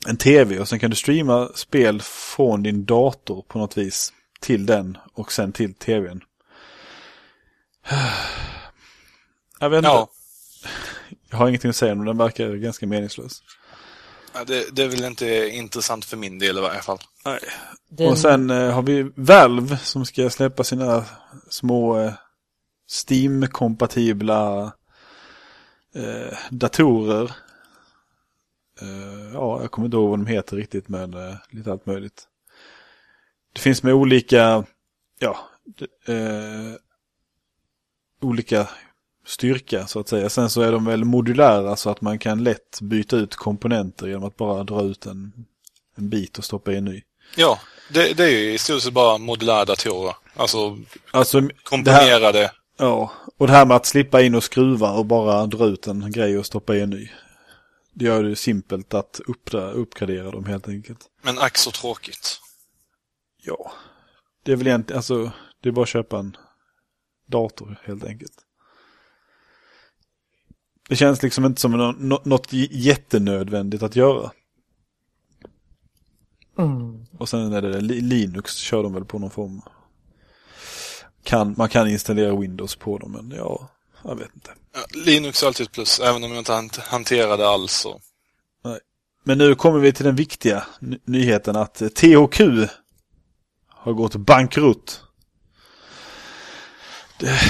en tv och sen kan du streama spel från din dator på något vis till den och sen till tvn. Jag vet inte. Ja, Jag har ingenting att säga om den verkar ganska meningslös. Det, det är väl inte intressant för min del i varje fall. Nej. Den, Och sen eh, har vi Valve som ska släppa sina små eh, Steam-kompatibla eh, datorer. Eh, ja, jag kommer inte ihåg vad de heter riktigt men eh, lite allt möjligt. Det finns med olika, ja, eh, olika styrka så att säga. Sen så är de väl modulära så att man kan lätt byta ut komponenter genom att bara dra ut en, en bit och stoppa i en ny. Ja, det, det är ju i stort sett bara modulära datorer. Alltså Alltså, här, komponerade. ja, och det här med att slippa in och skruva och bara dra ut en grej och stoppa i en ny. Det gör det simpelt att uppdra, uppgradera dem helt enkelt. Men ack så tråkigt. Ja, det är väl egentligen, alltså, det är bara att köpa en dator helt enkelt. Det känns liksom inte som nå- nå- något jättenödvändigt att göra. Mm, Och sen är det Li- Linux kör de väl på någon form. Kan, man kan installera Windows på dem, men ja, jag vet inte. Ja, Linux är alltid ett plus, även om jag inte hant- hanterar det alls. Så. Men nu kommer vi till den viktiga ny- nyheten att THQ har gått bankrutt. Det,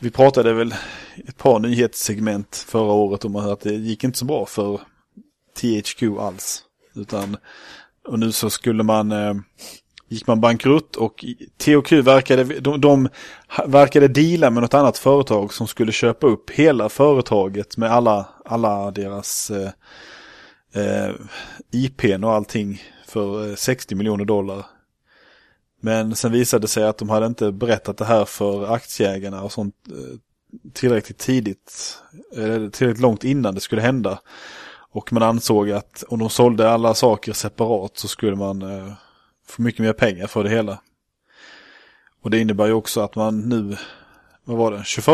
vi pratade väl i ett par nyhetssegment förra året om att det gick inte så bra för THQ alls. Utan, och nu så skulle man, eh, gick man bankrutt och THQ verkade, de, de verkade deala med något annat företag som skulle köpa upp hela företaget med alla, alla deras eh, eh, IPn och allting för eh, 60 miljoner dollar. Men sen visade det sig att de hade inte berättat det här för aktieägarna och sånt eh, tillräckligt tidigt, eller tillräckligt långt innan det skulle hända. Och man ansåg att om de sålde alla saker separat så skulle man eh, få mycket mer pengar för det hela. Och det innebär ju också att man nu, vad var det, 21?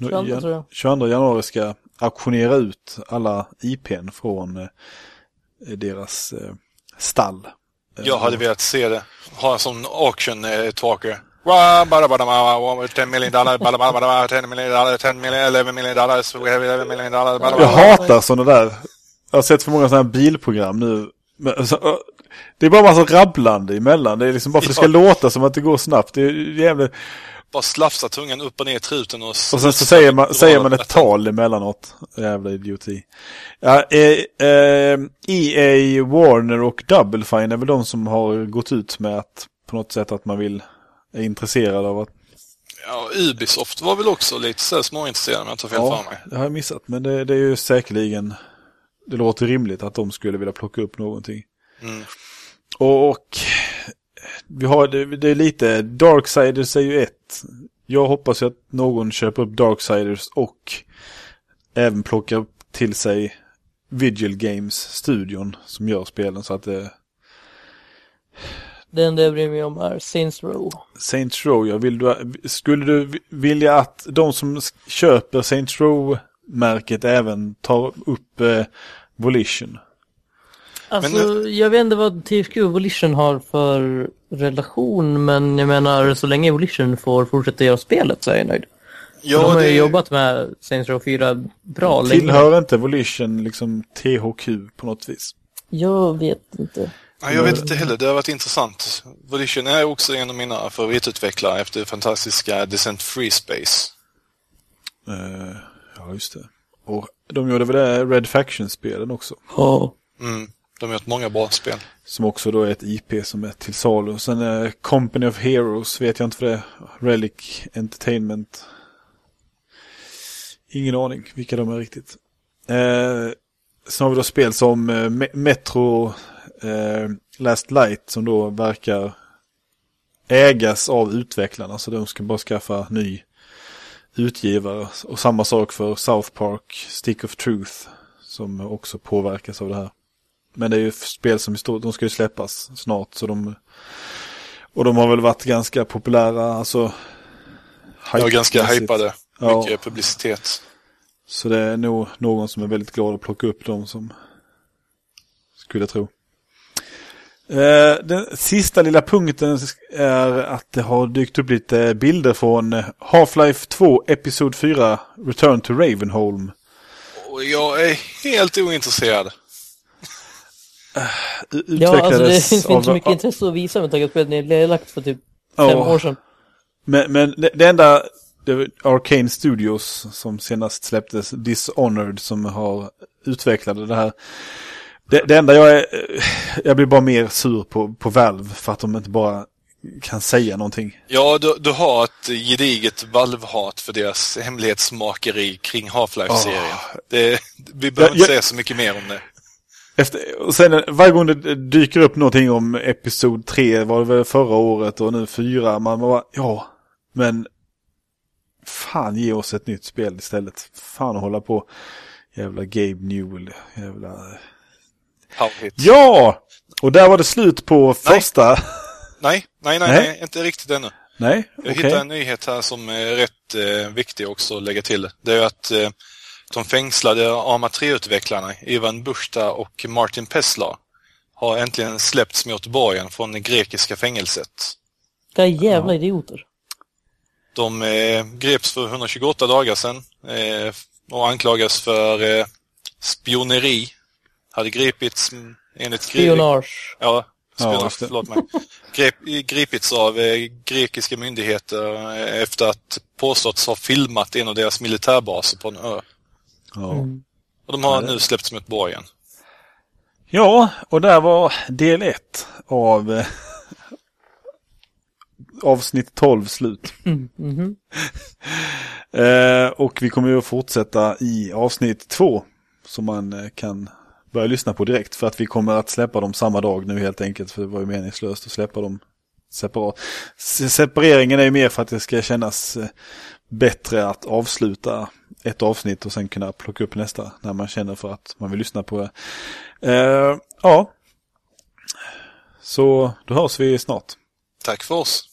22 tror jag. 22 januari ska auktionera ut alla IPn från eh, deras eh, stall. Jag hade velat se det. Ha en sån auction talker. Wa, bada, bada, bada, bada, 10 million dollar, bada, bada, bada, 10 million dollar, 10 million, 11 million dollars, we have 11 million dollar, bada, Jag hatar sådana där. Jag har sett för många sådana här bilprogram nu. Men, så, ö, det är bara massa rabblande emellan. Det är liksom bara för att det ska Ja. låta som att det går snabbt. Det är jävligt. Bara slafsa tungan upp och ner i truten och... Och sen så säger man, säger man ett tal emellanåt. Jävla idioti. Ja, eh, eh, EA, Warner och Double Fine är väl de som har gått ut med att på något sätt att man vill, är intresserad av att Ja, Ubisoft var väl också lite så småintresserad om jag inte har fel Ja, för mig. det har jag missat. Men det, det är ju säkerligen, det låter rimligt att de skulle vilja plocka upp någonting. Mm. Och, och vi har, det, det är lite, Darksiders är ju ett. Jag hoppas ju att någon köper upp Darksiders och även plockar till sig Vigil Games-studion som gör spelen så att det Det enda jag bryr mig om är Saints Row. Saints Row, jag vill du, skulle du vilja att de som köper Saints Row märket även tar upp eh, Volition. Alltså, Men- jag vet inte vad THQ och Volition har för relation, men jag menar så länge Volition får fortsätta göra spelet så är jag nöjd. Ja, de har ju det- jobbat med Saints Row 4 bra länge. Tillhör inte Volition liksom THQ på något vis? Jag vet inte. Ja, jag vet inte heller, det har varit intressant. Volition är också en av mina favoritutvecklare efter fantastiska Descent Free Space. Eh, ja, just det. Och de gjorde väl det Red Faction-spelen också. Ja. Mm, de har gjort många bra spel. Som också då är ett IP som är till salu. Sen eh, Company of Heroes vet jag inte för det är. Relic Entertainment. Ingen aning vilka de är riktigt. Eh, sen har vi då spel som Me- Metro eh, Last Light som då verkar ägas av utvecklarna. Så de ska bara skaffa ny utgivare. Och samma sak för South Park, Stick of Truth. Som också påverkas av det här. Men det är ju spel som stort, de ska ju släppas snart så de Och de har väl varit ganska populära, alltså Ja, ganska hypade. Ja. Mycket publicitet. Så det är nog någon som är väldigt glad att plocka upp dem som skulle jag tro. Eh, Den sista lilla punkten är att det har dykt upp lite bilder från Half-Life 2 Episod 4 Return to Ravenholm. Och jag är helt ointresserad. U- Ja, alltså det finns inte så av- mycket intresse att visa med tanke på att spelet är lagt för typ fem år sedan. Men, men det, det enda, det var Arcane Studios som senast släpptes, Dishonored, som har utvecklat det här. Det, det enda jag är, jag blir bara mer sur på, på Valve för att de inte bara kan säga någonting. Ja, du, du har ett gediget valvhat för deras hemlighetsmakeri kring Half-Life-serien. Det, vi behöver Ja, inte jag- säga så mycket mer om det. Efter, och sen varje gång det dyker upp någonting om Episod 3 var det väl förra året och nu 4, man bara, ja, men fan ge oss ett nytt spel istället. Fan hålla på. Jävla Gabe Newell, jävla... Ja! Och där var det slut på första... Nej, nej, nej, Nej. nej, inte riktigt ännu. Nej, Jag hittade en nyhet här som är rätt eh, viktig också att lägga till. Det är att eh, de fängslade AMA 3-utvecklarna Ivan Bushta och Martin Pesla har äntligen släppts mot borgen från det grekiska fängelset. Vilka jävla idioter. De eh, greps för 128 dagar sedan eh, och anklagas för eh, spioneri. Hade gripits mm, enligt Spionage. Ja, Ja, spionage, det. förlåt mig. Grep, gripits av eh, grekiska myndigheter efter att påståtts ha filmat en av deras militärbaser på en ö. Ja. Mm. Och de har Ja, det- nu släppts mot borgen. ja, och där var del ett av eh, avsnitt 12 slut. Mm. mhm. Eh, och vi kommer ju att fortsätta i avsnitt två. Som man eh, kan börja lyssna på direkt. För att vi kommer att släppa dem samma dag nu helt enkelt. För det var ju meningslöst att släppa dem separat. Separeringen är ju mer för att det ska kännas eh, bättre att avsluta ett avsnitt och sen kunna plocka upp nästa. När man känner för att man vill lyssna på det. Eh, ja. Så då hörs vi snart. Tack för oss.